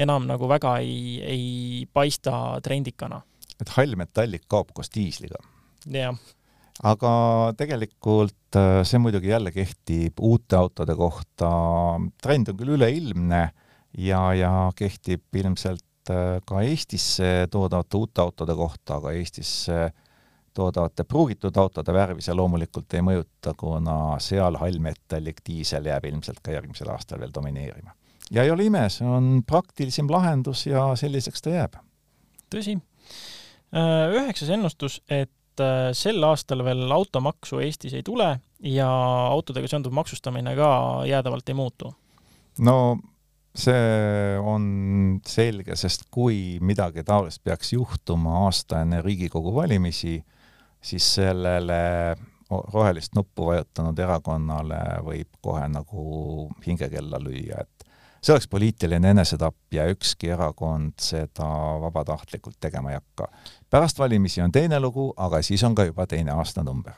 enam nagu väga ei, ei paista trendikana. et hall metallik kaob koos diisliga? jah aga tegelikult äh, see muidugi jälle kehtib uute autode kohta, trend on küll üleilmne ja, ja kehtib ilmselt äh, ka Eestisse toodavate uute autode kohta, aga Eestisse toodavate pruugitud autode värvi see loomulikult ei mõjuta, kuna seal hallmetallik diisel jääb ilmselt ka järgmisel aastal veel domineerima. ja ei ole ime, see on praktilisem lahendus ja selliseks ta jääb. tõsi. Äh, üheksas ennustus, et et äh, sel aastal veel automaksu Eestis ei tule ja autodega seonduv maksustamine ka jäädavalt ei muutu? no see on selge, sest kui midagi taolist peaks juhtuma aasta enne Riigikogu valimisi, siis sellele rohelist nuppu vajutanud erakonnale võib kohe nagu hingekella lüüa, et see oleks poliitiline enesetapp ja ükski erakond seda vabatahtlikult tegema ei hakka. pärast valimisi on teine lugu, aga siis on ka juba teine aastanumber.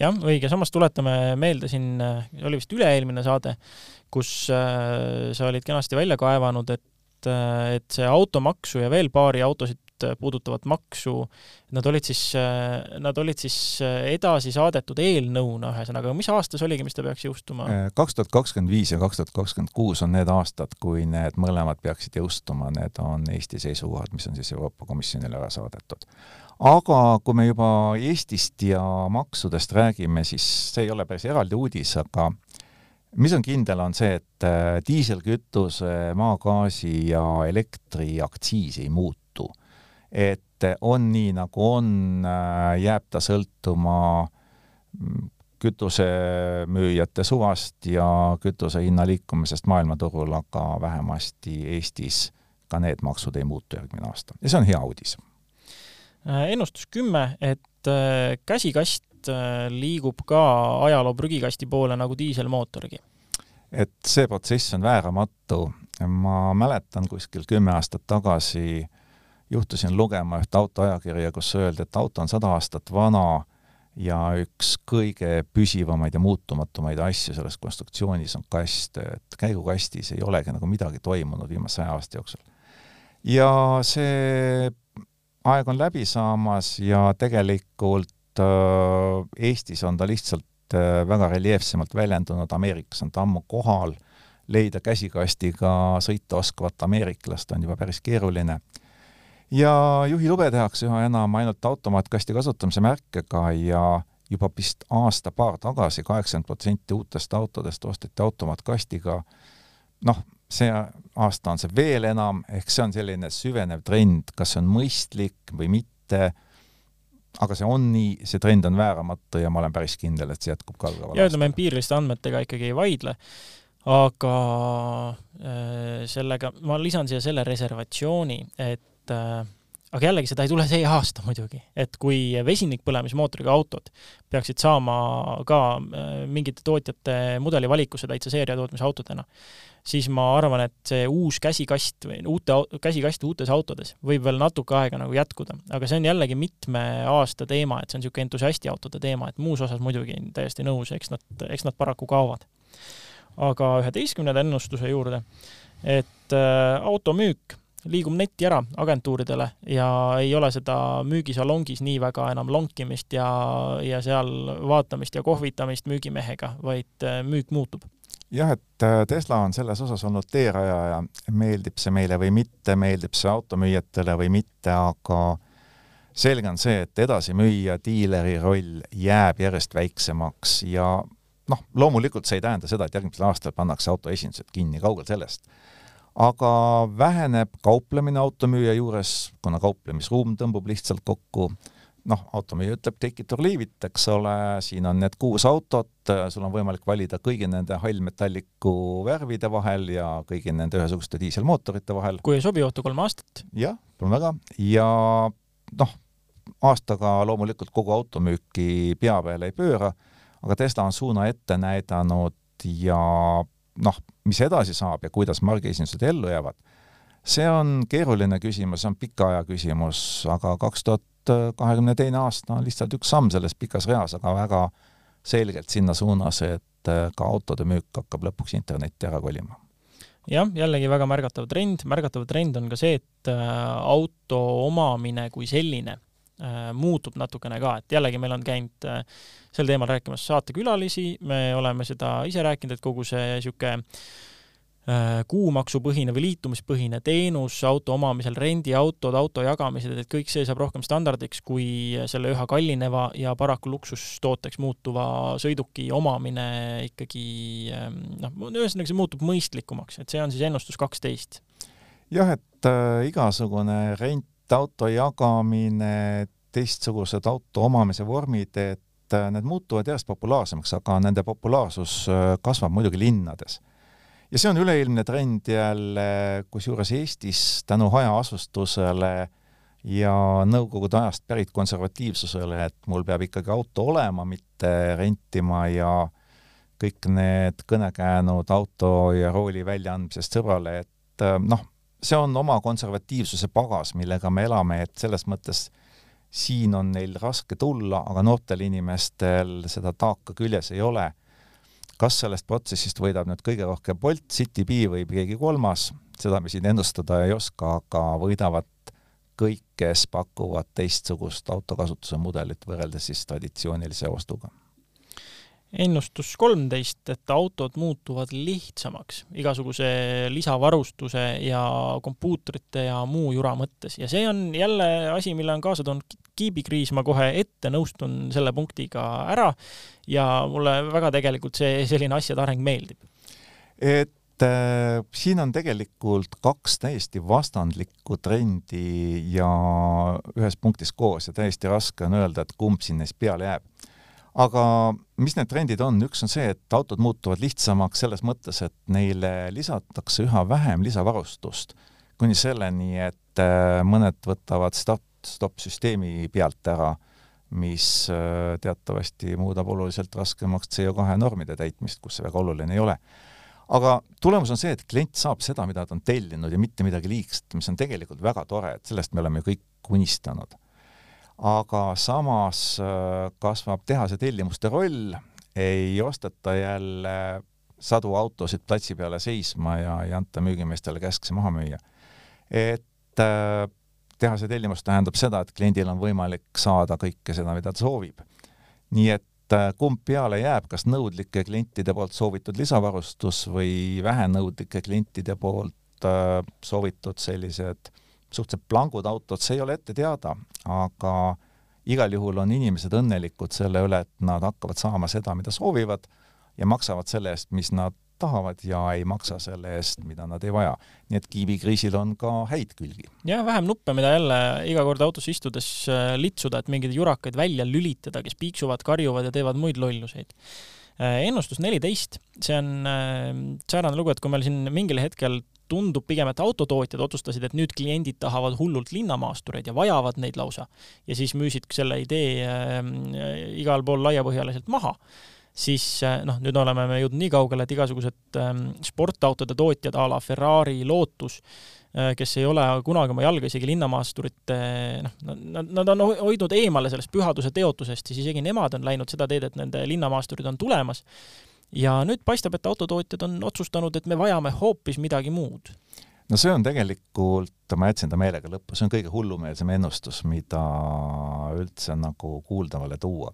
jah, õige, samas tuletame meelde siin, oli vist üle-eelmine saade, kus äh, sa olid kenasti välja kaevanud, et äh, et see automaksu ja veel paari autosid puudutavat maksu, nad olid siis, nad olid siis edasi saadetud eelnõuna, ühesõnaga, mis aastas oligi, mis ta peaks jõustuma? kaks tuhat kakskümmend viis ja kaks tuhat kakskümmend kuus on need aastad, kui need mõlemad peaksid jõustuma, need on Eesti seisukohad, mis on siis Euroopa Komisjonile ära saadetud. aga kui me juba Eestist ja maksudest räägime, siis see ei ole päris eraldi uudis, aga mis on kindel, on see, et äh, diiselkütuse, maagaasi ja elektri aktsiis ei muutu. Et on nii, nagu on, äh, jääb ta sõltuma mm, kütusemüüjate suvast ja kütuse hinna liikumisest maailmaturul, aga vähemasti Eestis ka need maksud ei muutu järgmine aasta ja see on hea uudis. Äh, ennustus kümme, et käsikast Äh, liigub ka ajaloo prügikasti poole nagu diiselmootorgi? et see protsess on vääramatu. ma mäletan kuskil kümme aastat tagasi juhtusin lugema ühte autoajakirja, kus öeldi, et auto on sada aastat vana ja üks kõige püsivamaid ja muutumatumaid asju selles konstruktsioonis on kast, et käigukastis ei olegi nagu midagi toimunud viimase saja aasta jooksul. ja see aeg on läbi saamas ja tegelikult Äh, Eestis on ta lihtsalt äh, väga reljeefsemalt väljendunud, Ameerikas on ta ammu kohal, leida käsikastiga sõita oskavat ameeriklast on juba päris keeruline. Ja juhilube tehakse üha enam ainult automaatkasti kasutamise märkega ja juba vist aasta-paar tagasi kaheksakümmend protsenti uutest autodest osteti automaatkastiga, noh, see aasta on see veel enam, ehk see on selline süvenev trend, kas see on mõistlik või mitte aga see on nii, see trend on vääramatu ja ma olen päris kindel, et see jätkub ka algaval aastal. ja ütleme, empiiriliste andmetega ikkagi ei vaidle, aga äh, sellega, ma lisan siia selle reservatsiooni, et äh, aga jällegi, seda ei tule see aasta muidugi, et kui vesinikpõlemismootoriga autod peaksid saama ka äh, mingite tootjate mudelivalikusse täitsa seeriatootmise autodena, siis ma arvan, et see uus käsikast või uute, käsikast uutes autodes võib veel natuke aega nagu jätkuda, aga see on jällegi mitme aasta teema, et see on niisugune entusiastiautode teema, et muus osas muidugi täiesti nõus, eks nad, eks nad paraku kaovad. aga üheteistkümnenda ennustuse juurde, et äh, automüük liigub netti ära agentuuridele ja ei ole seda müügisalongis nii väga enam lonkimist ja, ja seal vaatamist ja kohvitamist müügimehega, vaid äh, müük muutub jah, et äh, Tesla on selles osas olnud teerajaja, meeldib see meile või mitte, meeldib see automüüjatele või mitte, aga selge on see, et edasimüüja, diileri roll jääb järjest väiksemaks ja noh, loomulikult see ei tähenda seda, et järgmisel aastal pannakse autoesindused kinni, kaugel sellest. Aga väheneb kauplemine automüüja juures, kuna kauplemisruum tõmbub lihtsalt kokku noh, automüüja ütleb take it or leave it, eks ole, siin on need kuus autot, sul on võimalik valida kõigi nende hallmetalliku värvide vahel ja kõigi nende ühesuguste diiselmootorite vahel. kui ei sobi, oota kolm aastat. jah, palun väga, ja noh, aastaga loomulikult kogu automüüki pea peale ei pööra, aga Tesla on suuna ette näidanud ja noh, mis edasi saab ja kuidas margiesindused ellu jäävad, see on keeruline küsimus, see on pika aja küsimus, aga kaks tuhat kahekümne teine aasta on lihtsalt üks samm selles pikas reas, aga väga selgelt sinna suunas, et äh, ka autode müük hakkab lõpuks internetti ära kolima. Jah, jällegi väga märgatav trend, märgatav trend on ka see, et äh, auto omamine kui selline äh, muutub natukene ka, et jällegi meil on käinud sel teemal rääkimas saatekülalisi, me oleme seda ise rääkinud, et kogu see niisugune Äh, kuumaksupõhine või liitumispõhine teenus auto omamisel, rendiautod, auto jagamised, et kõik see saab rohkem standardiks kui selle üha kallineva ja paraku luksustooteks muutuva sõiduki omamine ikkagi ähm, noh, ühesõnaga see muutub mõistlikumaks, et see on siis ennustus kaksteist. jah, et äh, igasugune rent, auto jagamine, teistsugused auto omamise vormid, et äh, need muutuvad järjest populaarsemaks, aga nende populaarsus äh, kasvab muidugi linnades. Ja see on üleilmne trend jälle, kusjuures Eestis tänu hajaasustusele ja nõukogude ajast pärit konservatiivsusele, et mul peab ikkagi auto olema, mitte rentima ja kõik need kõnekäänud auto ja rooli väljaandmisest sõbrale, et äh, noh, see on oma konservatiivsuse pagas, millega me elame, et selles mõttes siin on neil raske tulla, aga noortel inimestel seda taaka küljes ei ole. Kas sellest protsessist võidab nüüd kõige rohkem Bolt, Citybee või keegi kolmas, seda me siin ennustada ei oska, aga võidavad kõik, kes pakuvad teistsugust autokasutuse mudelit võrreldes siis traditsioonilise ostuga ennustus kolmteist, et autod muutuvad lihtsamaks igasuguse lisavarustuse ja kompuutrite ja muu jura mõttes. Ja see on jälle asi, mille on kaasa toonud kiibikriis, ma kohe ette nõustun selle punktiga ära ja mulle väga tegelikult see selline asjade areng meeldib. et äh, siin on tegelikult kaks täiesti vastandlikku trendi ja ühes punktis koos ja täiesti raske on öelda, et kumb siin neist peale jääb aga mis need trendid on, üks on see, et autod muutuvad lihtsamaks selles mõttes, et neile lisatakse üha vähem lisavarustust, kuni selleni, et äh, mõned võtavad start-stop süsteemi pealt ära, mis äh, teatavasti muudab oluliselt raskemaks CO2 normide täitmist, kus see väga oluline ei ole. aga tulemus on see, et klient saab seda, mida ta on tellinud ja mitte midagi liigset, mis on tegelikult väga tore, et sellest me oleme kõik unistanud aga samas äh, kasvab tehase tellimuste roll, ei osteta jälle sadu autosid platsi peale seisma ja ei anta müügimeestele käsk see maha müüa. et äh, tehase tellimus tähendab seda, et kliendil on võimalik saada kõike seda, mida ta soovib. nii et äh, kumb peale jääb, kas nõudlike klientide poolt soovitud lisavarustus või vähenõudlike klientide poolt soovitud sellised suhteliselt plangud autod, see ei ole ette teada, aga igal juhul on inimesed õnnelikud selle üle, et nad hakkavad saama seda, mida soovivad ja maksavad selle eest, mis nad tahavad ja ei maksa selle eest, mida nad ei vaja. nii et kiibikriisil on ka häid külgi. jah, vähem nuppe, mida jälle iga kord autosse istudes äh, litsuda, et mingeid jurakaid välja lülitada, kes piiksuvad, karjuvad ja teevad muid lolluseid äh, ennustus neliteist, see on äh, säärane lugu, et kui meil siin mingil hetkel tundub pigem, et autotootjad otsustasid, et nüüd kliendid tahavad hullult linnamaastureid ja vajavad neid lausa. Ja siis müüsid selle idee äh, igal pool laiapõhjaliselt maha, siis äh, noh, nüüd oleme me jõudnud nii kaugele, et igasugused äh, sportautode tootjad a la Ferrari, Lotus äh,, kes ei ole kunagi oma jalga isegi linnamaasturite noh, nad, nad on hoidnud eemale sellest pühaduse teotusest, siis isegi nemad on läinud seda teed, et nende linnamaasturid on tulemas ja nüüd paistab, et autotootjad on otsustanud, et me vajame hoopis midagi muud. no see on tegelikult, ma jätsin ta meelega lõppu, see on kõige hullumeelsem ennustus, mida üldse nagu kuuldavale tuua.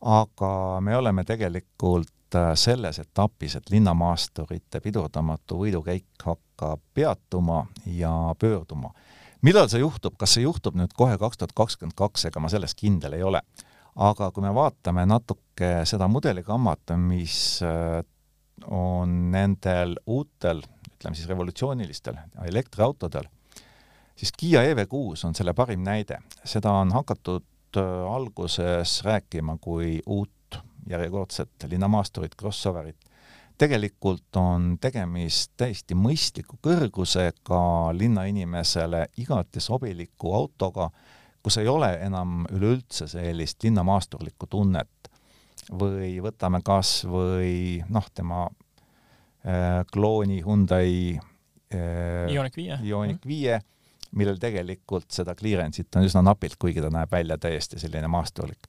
aga me oleme tegelikult äh, selles etapis, et linnamaasturite pidurdamatu võidukäik hakkab peatuma ja pöörduma. millal see juhtub, kas see juhtub nüüd kohe kaks tuhat kakskümmend kaks, ega ma selles kindel ei ole aga kui me vaatame natuke seda mudeligammat, mis äh, on nendel uutel, ütleme siis revolutsioonilistel elektriautodel, siis Kiia EV6 on selle parim näide. seda on hakatud äh, alguses rääkima kui uut järjekordset linnamaasturit, crossoverit. tegelikult on tegemist täiesti mõistliku kõrgusega linnainimesele igati sobiliku autoga, kus ei ole enam üleüldse sellist linnamaasturlikku tunnet või võtame kas või noh, tema äh, klooni Hyundai äh, Ioniq viie, Ioniq viie, millel tegelikult seda clearance'it on üsna napilt, kuigi ta näeb välja täiesti selline maasturlik.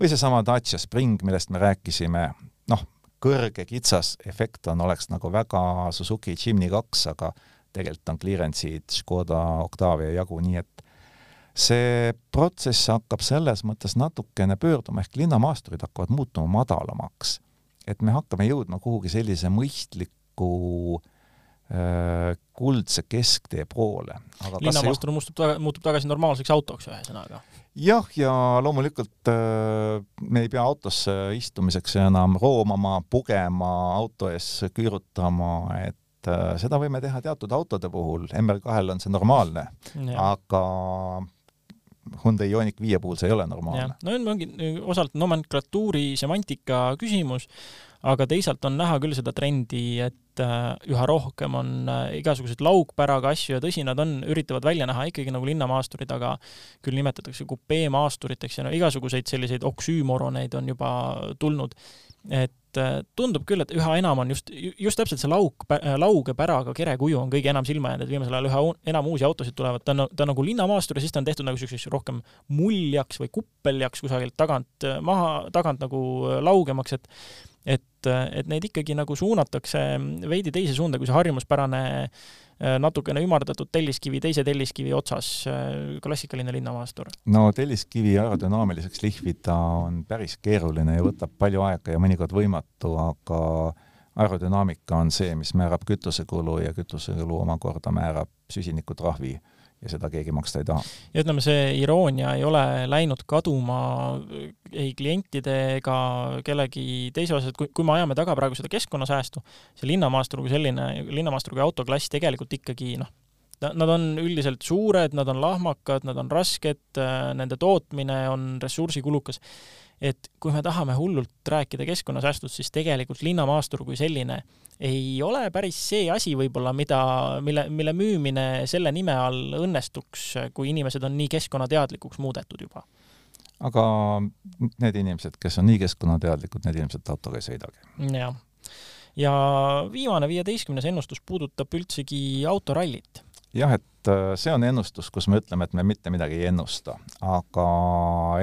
või seesama Dacia Spring, millest me rääkisime, noh, kõrge kitsas efekt on, oleks nagu väga Suzuki Jimny kaks, aga tegelikult on clearance'id Škoda Octavia jagu, nii et see protsess hakkab selles mõttes natukene pöörduma, ehk linnamaasturid hakkavad muutuma madalamaks. et me hakkame jõudma kuhugi sellise mõistliku äh, kuldse kesktee poole. linnamaastur muutub, muutub tagasi normaalseks autoks, ühesõnaga. jah, ja loomulikult äh, me ei pea autosse istumiseks enam roomama, pugema, auto ees küürutama, et äh, seda võime teha teatud autode puhul, MR2-l on see normaalne, aga Hyundai Ioniq viie puhul see ei ole normaalne. no ongi osalt nomenklatuuri semantika küsimus, aga teisalt on näha küll seda trendi, et äh, üha rohkem on äh, igasuguseid laugpäraga asju ja tõsi, nad on, üritavad välja näha ikkagi nagu linnamaasturid, aga küll nimetatakse kupeemaasturiteks ja no igasuguseid selliseid oksüümoroneid on juba tulnud. et äh, tundub küll, et üha enam on just, just täpselt see lauk, lauge päraga kerekuju on kõige enam silma jäänud, et viimasel ajal üha enam uusi autosid tulevad, ta on, ta on nagu linnamaastur ja siis ta on tehtud nagu niisuguseks rohkem muljaks või kuppeljaks kusagilt tagant maha, tagant nagu laugemaks, et et et neid ikkagi nagu suunatakse veidi teise suunda, kui see harjumuspärane äh, natukene ümardatud telliskivi teise telliskivi otsas äh, klassikaline linnamaastur? no telliskivi aerodünaamiliseks lihvida on päris keeruline ja võtab palju aega ja mõnikord võimatu, aga aerodünaamika on see, mis määrab kütusekulu ja kütusekulu omakorda määrab süsinikutrahvi ja seda keegi maksta ei taha. ja ütleme, see iroonia ei ole läinud kaduma ei klientide ega kellegi teise osas, et kui, kui me ajame taga praegu seda keskkonnasäästu, see linnamaastur kui selline, linnamaastur kui autoklass tegelikult ikkagi noh, nad on üldiselt suured, nad on lahmakad, nad on rasked, nende tootmine on ressursikulukas et kui me tahame hullult rääkida keskkonnasäästust, siis tegelikult linnamaastur kui selline ei ole päris see asi võib-olla, mida, mille, mille müümine selle nime all õnnestuks, kui inimesed on nii keskkonnateadlikuks muudetud juba. aga need inimesed, kes on nii keskkonnateadlikud, need ilmselt autoga ei sõidagi. jah. ja viimane, viieteistkümnes ennustus puudutab üldsegi autorallit jah, et äh, see on ennustus, kus me ütleme, et me mitte midagi ei ennusta, aga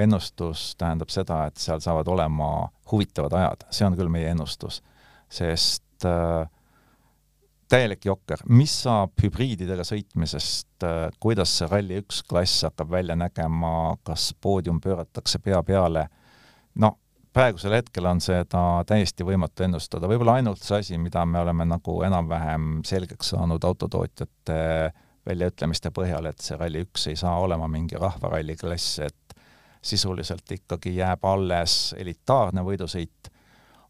ennustus tähendab seda, et seal saavad olema huvitavad ajad, see on küll meie ennustus, sest äh, täielik jokker, mis saab hübriididega sõitmisest äh,, kuidas see Rally1 klass hakkab välja nägema, kas poodium pööratakse pea peale, no praegusel hetkel on seda täiesti võimatu ennustada, võib-olla ainult see asi, mida me oleme nagu enam-vähem selgeks saanud autotootjate väljaütlemiste põhjal, et see Rally1 ei saa olema mingi rahvaralli klass, et sisuliselt ikkagi jääb alles elitaarne võidusõit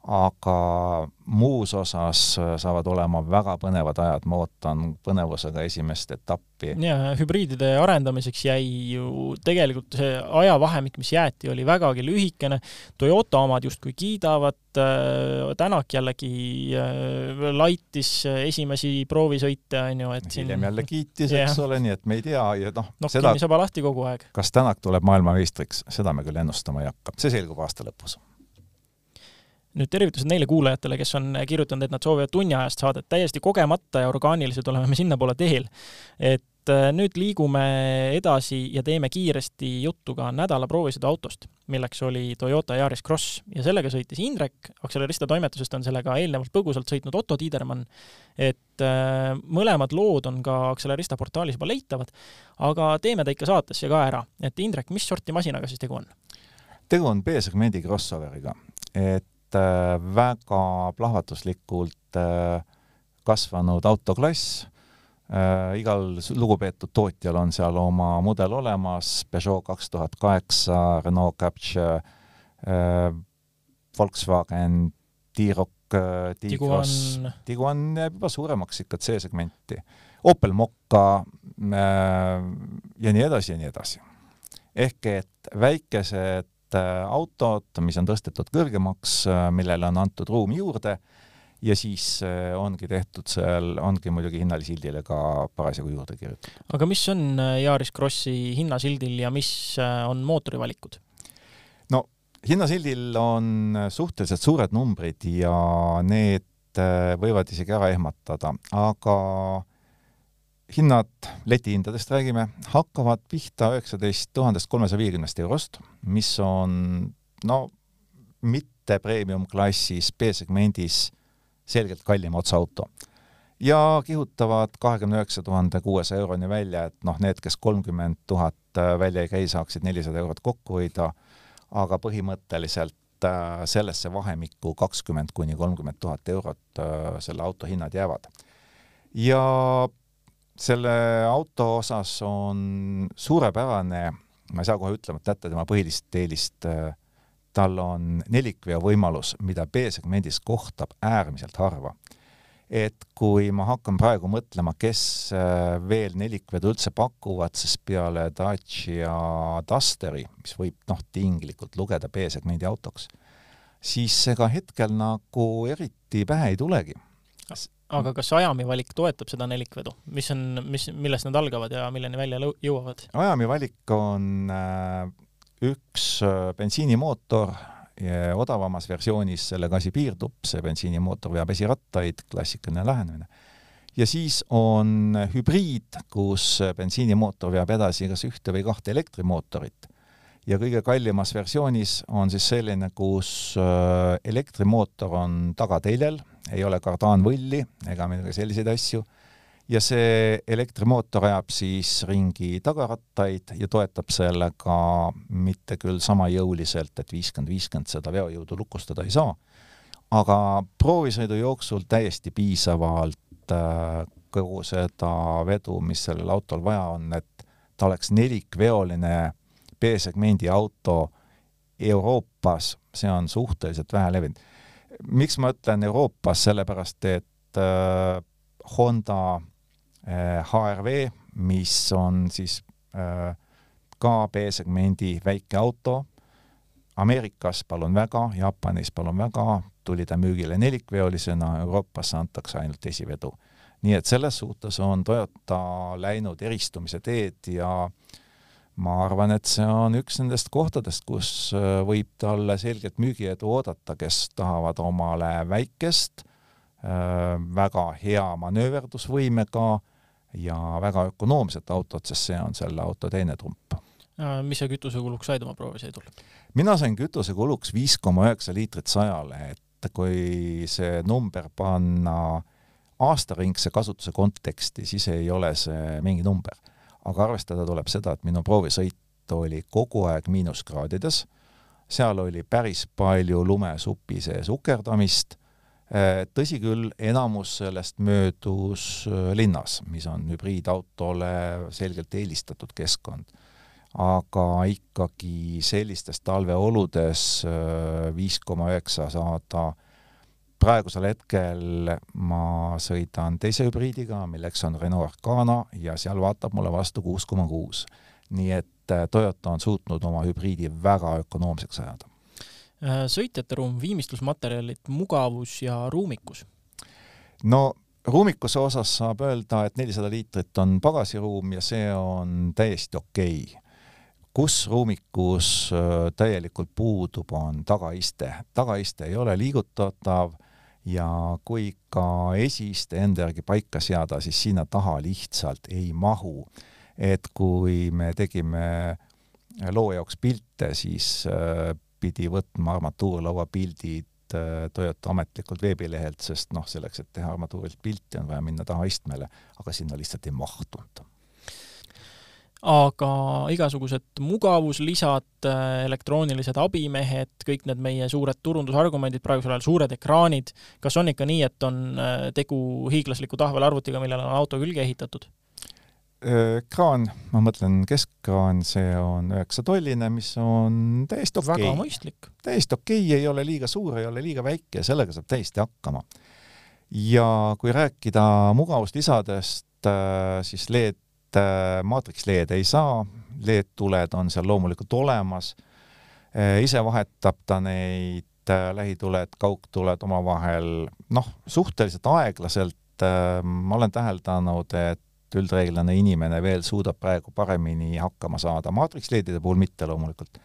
aga muus osas saavad olema väga põnevad ajad, ma ootan põnevusega esimest etappi. ja hübriidide arendamiseks jäi ju tegelikult see ajavahemik, mis jäeti, oli vägagi lühikene. Toyota omad justkui kiidavad, äh, Tänak jällegi äh, laitis esimesi proovisõite, on ju, et siin hiljem jälle kiitis, eks ole, nii et me ei tea ja noh no, seda, saba lahti kogu aeg. kas Tänak tuleb maailmameistriks, seda me küll ennustama ei hakka, see selgub aasta lõpus nüüd tervitused neile kuulajatele, kes on kirjutanud, et nad soovivad tunniajast saadet, täiesti kogemata ja orgaaniliselt oleme me sinnapoole teel. et äh, nüüd liigume edasi ja teeme kiiresti juttu ka nädala proovisõidu autost, milleks oli Toyota Yaris Cross. Ja sellega sõitis Indrek, Accelerista toimetusest on sellega eelnevalt põgusalt sõitnud Otto Tiidermann, et äh, mõlemad lood on ka Accelerista portaalis juba leitavad, aga teeme ta ikka saatesse ka ära, et Indrek, mis sorti masinaga siis tegu on? tegu on B-segmendi crossoveriga, et Äh, väga plahvatuslikult äh, kasvanud autoklass, äh, igal lugupeetud tootjal on seal oma mudel olemas, Peugeot kaks tuhat kaheksa, Renault Capture, Volkswagen T-Roc, T-Cross, Tiguan. Jääb juba suuremaks ikka C-segmenti, Opel Mokka ja nii edasi ja nii edasi. ehk et väikesed Äh, autod, mis on tõstetud kõrgemaks, äh, millele on antud ruumi juurde ja siis äh, ongi tehtud seal, ongi muidugi hinnalisildile ka parasjagu juurde kirjutatud. aga mis on Yaris Krossi hinnasildil ja mis on mootori valikud? no hinnasildil on suhteliselt suured numbrid ja need võivad isegi ära ehmatada, aga hinnad, letihindadest räägime, hakkavad pihta üheksateist tuhandest kolmesaja viiekümnest eurost, mis on no mitte premium-klassis B-segmendis selgelt kallim otsaauto. ja kihutavad kahekümne üheksa tuhande kuuesaja euroni välja, et noh, need, kes kolmkümmend tuhat välja ei käi, saaksid nelisada eurot kokku hoida, aga põhimõtteliselt äh, sellesse vahemikku kakskümmend kuni kolmkümmend tuhat eurot äh, selle auto hinnad jäävad. ja selle auto osas on suurepärane, ma ei saa kohe ütlemata jätta tema põhilist eelist, tal on nelikveo võimalus, mida B-segmendis kohtab äärmiselt harva. et kui ma hakkan praegu mõtlema, kes äh, veel nelikvedu üldse pakuvad, siis peale Dacia Dusteri, mis võib noh, tinglikult lugeda B-segmendi autoks, siis ega hetkel nagu eriti pähe ei tulegi aga kas Ajami valik toetab seda nelikvedu, mis on, mis, millest nad algavad ja milleni välja jõuavad? Ajami valik on äh, üks äh, bensiinimootor ja odavamas versioonis sellega asi piirdub, see bensiinimootor veab esirattaid, klassikaline lähenemine. ja siis on hübriid, kus bensiinimootor veab edasi kas ühte või kahte elektrimootorit ja kõige kallimas versioonis on siis selline, kus äh, elektrimootor on tagateljel, ei ole kardaanvõlli ega midagi selliseid asju, ja see elektrimootor ajab siis ringi tagarattaid ja toetab sellega mitte küll sama jõuliselt, et viiskümmend, viiskümmend seda veojõudu lukustada ei saa, aga proovisõidu jooksul täiesti piisavalt äh, kogu seda vedu, mis sellel autol vaja on, et ta oleks nelikveoline B-segmendi auto Euroopas, see on suhteliselt vähe levinud. Miks ma ütlen Euroopas, sellepärast et äh, Honda äh, HRV, mis on siis äh, ka B-segmendi väike auto, Ameerikas palun väga, Jaapanis palun väga, tuli ta müügile nelikveolisena, Euroopasse antakse ainult esivedu. nii et selles suhtes on Toyota läinud eristumise teed ja äh, ma arvan, et see on üks nendest kohtadest, kus äh, võib talle selgelt müügiedu oodata, kes tahavad omale väikest, äh, väga hea manööverdusvõimega ja väga ökonoomset autot, sest see on selle auto teine trump. mis sa kütusekuluks said oma proovisõidul? mina sain kütusekuluks viis koma üheksa liitrit sajale, et kui see number panna aastaringse kasutuse konteksti, siis ei ole see mingi number aga arvestada tuleb seda, et minu proovisõit oli kogu aeg miinuskraadides, seal oli päris palju lumesupi sees ukerdamist, eh, tõsi küll, enamus sellest möödus eh, linnas, mis on hübriidautole selgelt eelistatud keskkond. aga ikkagi sellistes talveoludes eh, viis koma üheksa saada praegusel hetkel ma sõidan teise hübriidiga, milleks on Renault Arcana ja seal vaatab mulle vastu kuus koma kuus. nii et äh, Toyota on suutnud oma hübriidi väga ökonoomseks ajada. Äh, sõitjate ruum, viimistlusmaterjalid, mugavus ja ruumikus? no ruumikuse osas saab öelda, et nelisada liitrit on pagasiruum ja see on täiesti okei okay kus ruumikus äh, täielikult puudub, on tagaiste. tagaiste ei ole liigutatav ja kui ka esiste enda järgi paika seada, siis sinna taha lihtsalt ei mahu. et kui me tegime loo jaoks pilte, siis äh, pidi võtma armatuurlaua pildid äh, Toyota ametlikult veebilehelt, sest noh, selleks, et teha armatuurilt pilti, on vaja minna taha istmele, aga sinna lihtsalt ei mahtunud aga igasugused mugavuslisad, elektroonilised abimehed, kõik need meie suured turundusargumendid, praegusel ajal suured ekraanid, kas on ikka nii, et on äh, tegu hiiglasliku tahvelarvutiga, millele on auto külge ehitatud? ekraan, ma mõtlen keskkraan, see on üheksatolline, mis on täiesti okei okay.. väga mõistlik. täiesti okei okay,, ei ole liiga suur, ei ole liiga väike ja sellega saab täiesti hakkama. ja kui rääkida mugavuslisadest, äh, siis LED Äh, maatriks-LED ei saa, LED-tuled on seal loomulikult olemas, äh, ise vahetab ta neid äh, lähituled, kaugtuled omavahel. Noh, suhteliselt aeglaselt, ma olen täheldanud, et üldreeglina inimene veel suudab praegu paremini hakkama saada, maatriks-LED-ide puhul mitte loomulikult.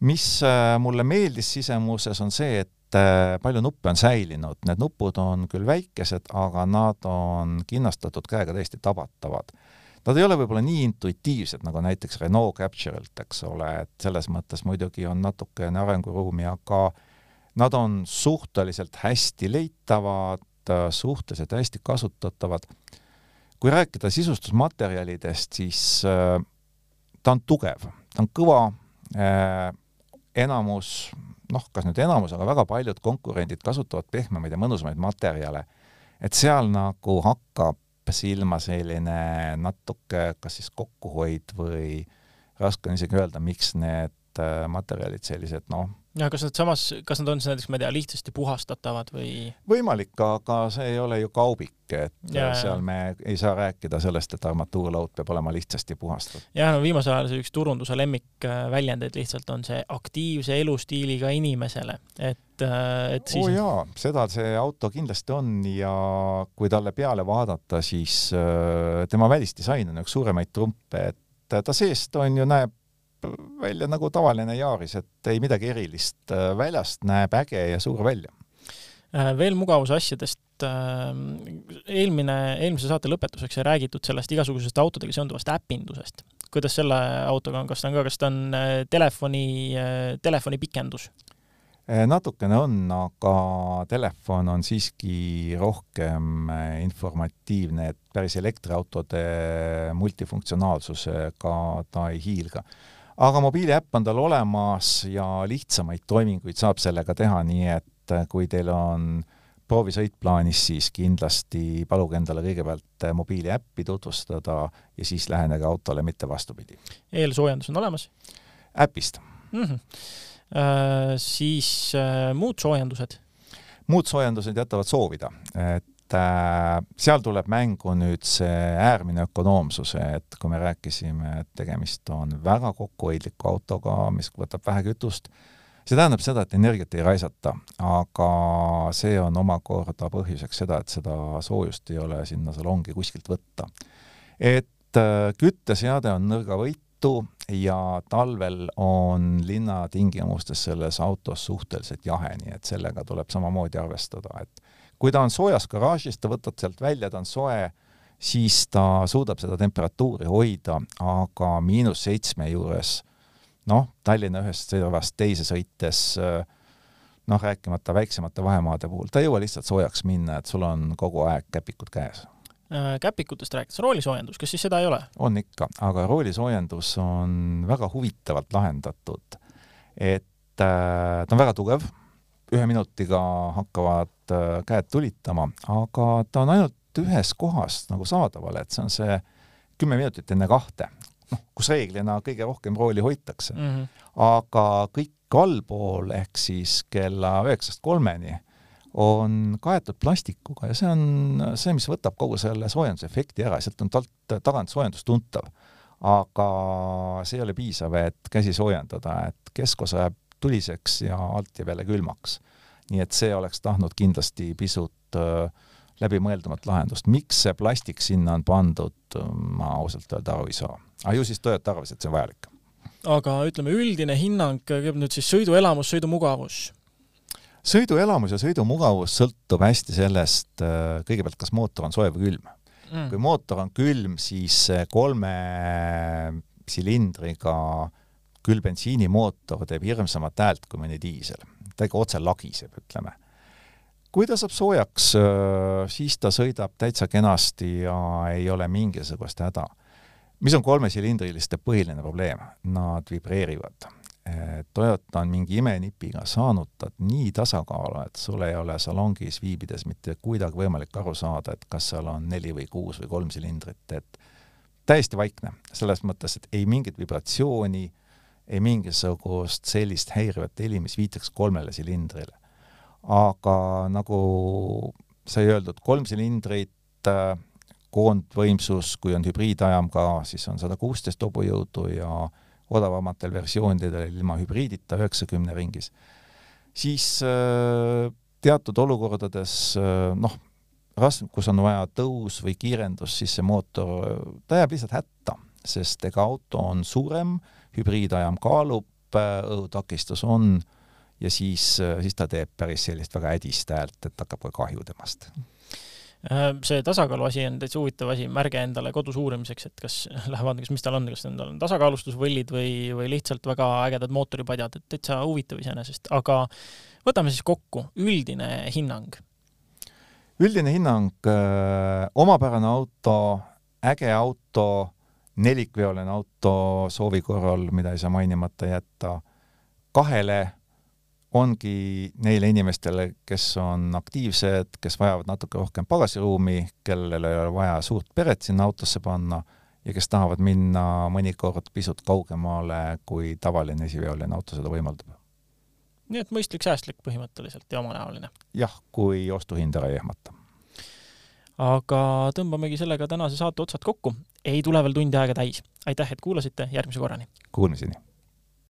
mis mulle meeldis sisemuses, on see, et palju nuppe on säilinud, need nupud on küll väikesed, aga nad on kinnastatud käega täiesti tabatavad Nad ei ole võib-olla nii intuitiivsed nagu näiteks Renault Capture'ilt, eks ole, et selles mõttes muidugi on natukene arenguruumi, aga nad on suhteliselt hästi leitavad, suhteliselt hästi kasutatavad. kui rääkida sisustusmaterjalidest, siis äh, ta on tugev, ta on kõva äh,, enamus, noh, kas nüüd enamus, aga väga paljud konkurendid kasutavad pehmemaid ja mõnusamaid materjale. et seal nagu hakkab silma selline natuke kas siis kokkuhoid või raske on isegi öelda, miks need äh, materjalid sellised noh, ja kas nad samas, kas nad on siis näiteks, ma ei tea, lihtsasti puhastatavad või? võimalik, aga see ei ole ju kaubik, et ja, seal me ei saa rääkida sellest, et armatuurlaud peab olema lihtsasti puhastatud. jah, no viimasel ajal see üks turunduse lemmikväljendeid lihtsalt on see aktiivse elustiiliga inimesele, et, äh, et siis oh jaa, seda see auto kindlasti on ja kui talle peale vaadata, siis äh, tema välisdisain on üks suuremaid trumpe, et ta seest on ju, näeb välja nagu tavaline Yaris, et ei midagi erilist, äh, väljast näeb äge ja suur välja. Äh, veel mugavusasjadest, äh, eelmine, eelmise saate lõpetuseks sai räägitud sellest igasugusest autodega seonduvast äpindusest. kuidas selle autoga on, kas ta on ka, kas ta on telefoni, telefoni pikendus? natukene on, aga telefon on siiski rohkem informatiivne, et päris elektriautode multifunktsionaalsusega ta ei hiilga aga mobiiliäpp on tal olemas ja lihtsamaid toiminguid saab sellega teha, nii et äh, kui teil on proovisõit plaanis, siis kindlasti paluge endale kõigepealt äh, mobiiliäppi tutvustada ja siis lähenege autole, mitte vastupidi. eelsoojendus on olemas? äpist mm. -hmm. Äh, siis äh, muud soojendused? muud soojendused jätavad soovida, et seal tuleb mängu nüüd see äärmine ökonoomsus, et kui me rääkisime, et tegemist on väga kokkuhoidliku autoga, mis võtab vähe kütust, see tähendab seda, et energiat ei raisata, aga see on omakorda põhjuseks seda, et seda soojust ei ole sinna salongi kuskilt võtta. et äh, kütteseade on nõrga võitu ja talvel on linnatingimustes selles autos suhteliselt jahe, nii et sellega tuleb samamoodi arvestada, et kui ta on soojas garaažis, ta võtad sealt välja, ta on soe, siis ta suudab seda temperatuuri hoida, aga miinus seitsme juures noh, Tallinna ühest servast teise sõites noh, rääkimata väiksemate vahemaade puhul, ta ei jõua lihtsalt soojaks minna, et sul on kogu aeg käpikud käes äh, käpikutest rääkides, roolisoojendus, kas siis seda ei ole? on ikka, aga roolisoojendus on väga huvitavalt lahendatud. et äh, ta on väga tugev, ühe minutiga hakkavad äh, käed tulitama, aga ta on ainult ühes kohas nagu saadaval, et see on see kümme minutit enne kahte, noh, kus reeglina kõige rohkem rooli hoitakse mm. -hmm. aga kõik allpool ehk siis kella üheksast kolmeni on kaetud plastikuga ja see on see, mis võtab kogu selle soojendusefekti ära, sealt on talt tagant soojendus tuntav. aga see ei ole piisav, et käsi soojendada, et keskosa jääb tuliseks ja alt jääb jälle külmaks. nii et see oleks tahtnud kindlasti pisut äh, läbimõeldumat lahendust. miks see plastik sinna on pandud, ma ausalt öelda aru ei saa. aga ju siis Toyota arvas, et see on vajalik. aga ütleme, üldine hinnang, kõigepealt nüüd siis sõiduelamus, sõidumugavus? sõiduelamus ja sõidumugavus sõltub hästi sellest, äh, kõigepealt, kas mootor on soe või külm mm.. kui mootor on külm, siis kolme silindriga küll bensiinimootor teeb hirmsamat häält kui mõni diisel. ta ikka otse lagiseb, ütleme. kui ta saab soojaks, äh, siis ta sõidab täitsa kenasti ja ei ole mingisugust häda. mis on kolmesilindriliste põhiline probleem? Nad vibreerivad. Äh, Toyota on mingi imenipiga saanud ta nii tasakaalu, et sul ei ole salongis viibides mitte kuidagi võimalik aru saada, et kas seal on neli või kuus või kolm silindrit, et täiesti vaikne, selles mõttes, et ei mingit vibratsiooni ei mingisugust sellist häirivat heli, mis viitaks kolmele silindrile. aga nagu sai öeldud, kolm silindrit, äh, koondvõimsus, kui on hübriidajam ka, siis on sada kuusteist hobujõudu ja odavamatel versioonidel ilma hübriidita üheksakümne ringis. siis äh, teatud olukordades äh, noh, kus on vaja tõus või kiirendus, siis see mootor, ta jääb lihtsalt hätta, sest ega auto on suurem äh,, hübriidajam kaalub, õhutakistus on ja siis, siis ta teeb päris sellist väga hädist häält, et hakkab ka kahju temast. Äh, see tasakaalu asi on täitsa huvitav asi, märge endale kodus uurimiseks, et kas lähevad, kas, mis tal on, kas need on tasakaalustusvõllid või, või lihtsalt väga ägedad mootoripadjad, et täitsa huvitav iseenesest, aga võtame siis kokku, üldine hinnang. üldine hinnang, äh, omapärane auto, äge auto nelikveoline auto soovi korral, mida ei saa mainimata jätta, kahele ongi neile inimestele, kes on aktiivsed, kes vajavad natuke rohkem pagasiruumi, kellel ei ole vaja suurt peret sinna autosse panna ja kes tahavad minna mõnikord pisut kaugemale, kui tavaline esiveoline auto seda võimaldab. nii et mõistlik, säästlik põhimõtteliselt ja omanäoline? jah, kui ostuhind ära ei ehmata aga tõmbamegi sellega tänase saate otsad kokku. Ei tule veel tundi aega täis. aitäh, et kuulasite, järgmise korrani! Kuulmiseni!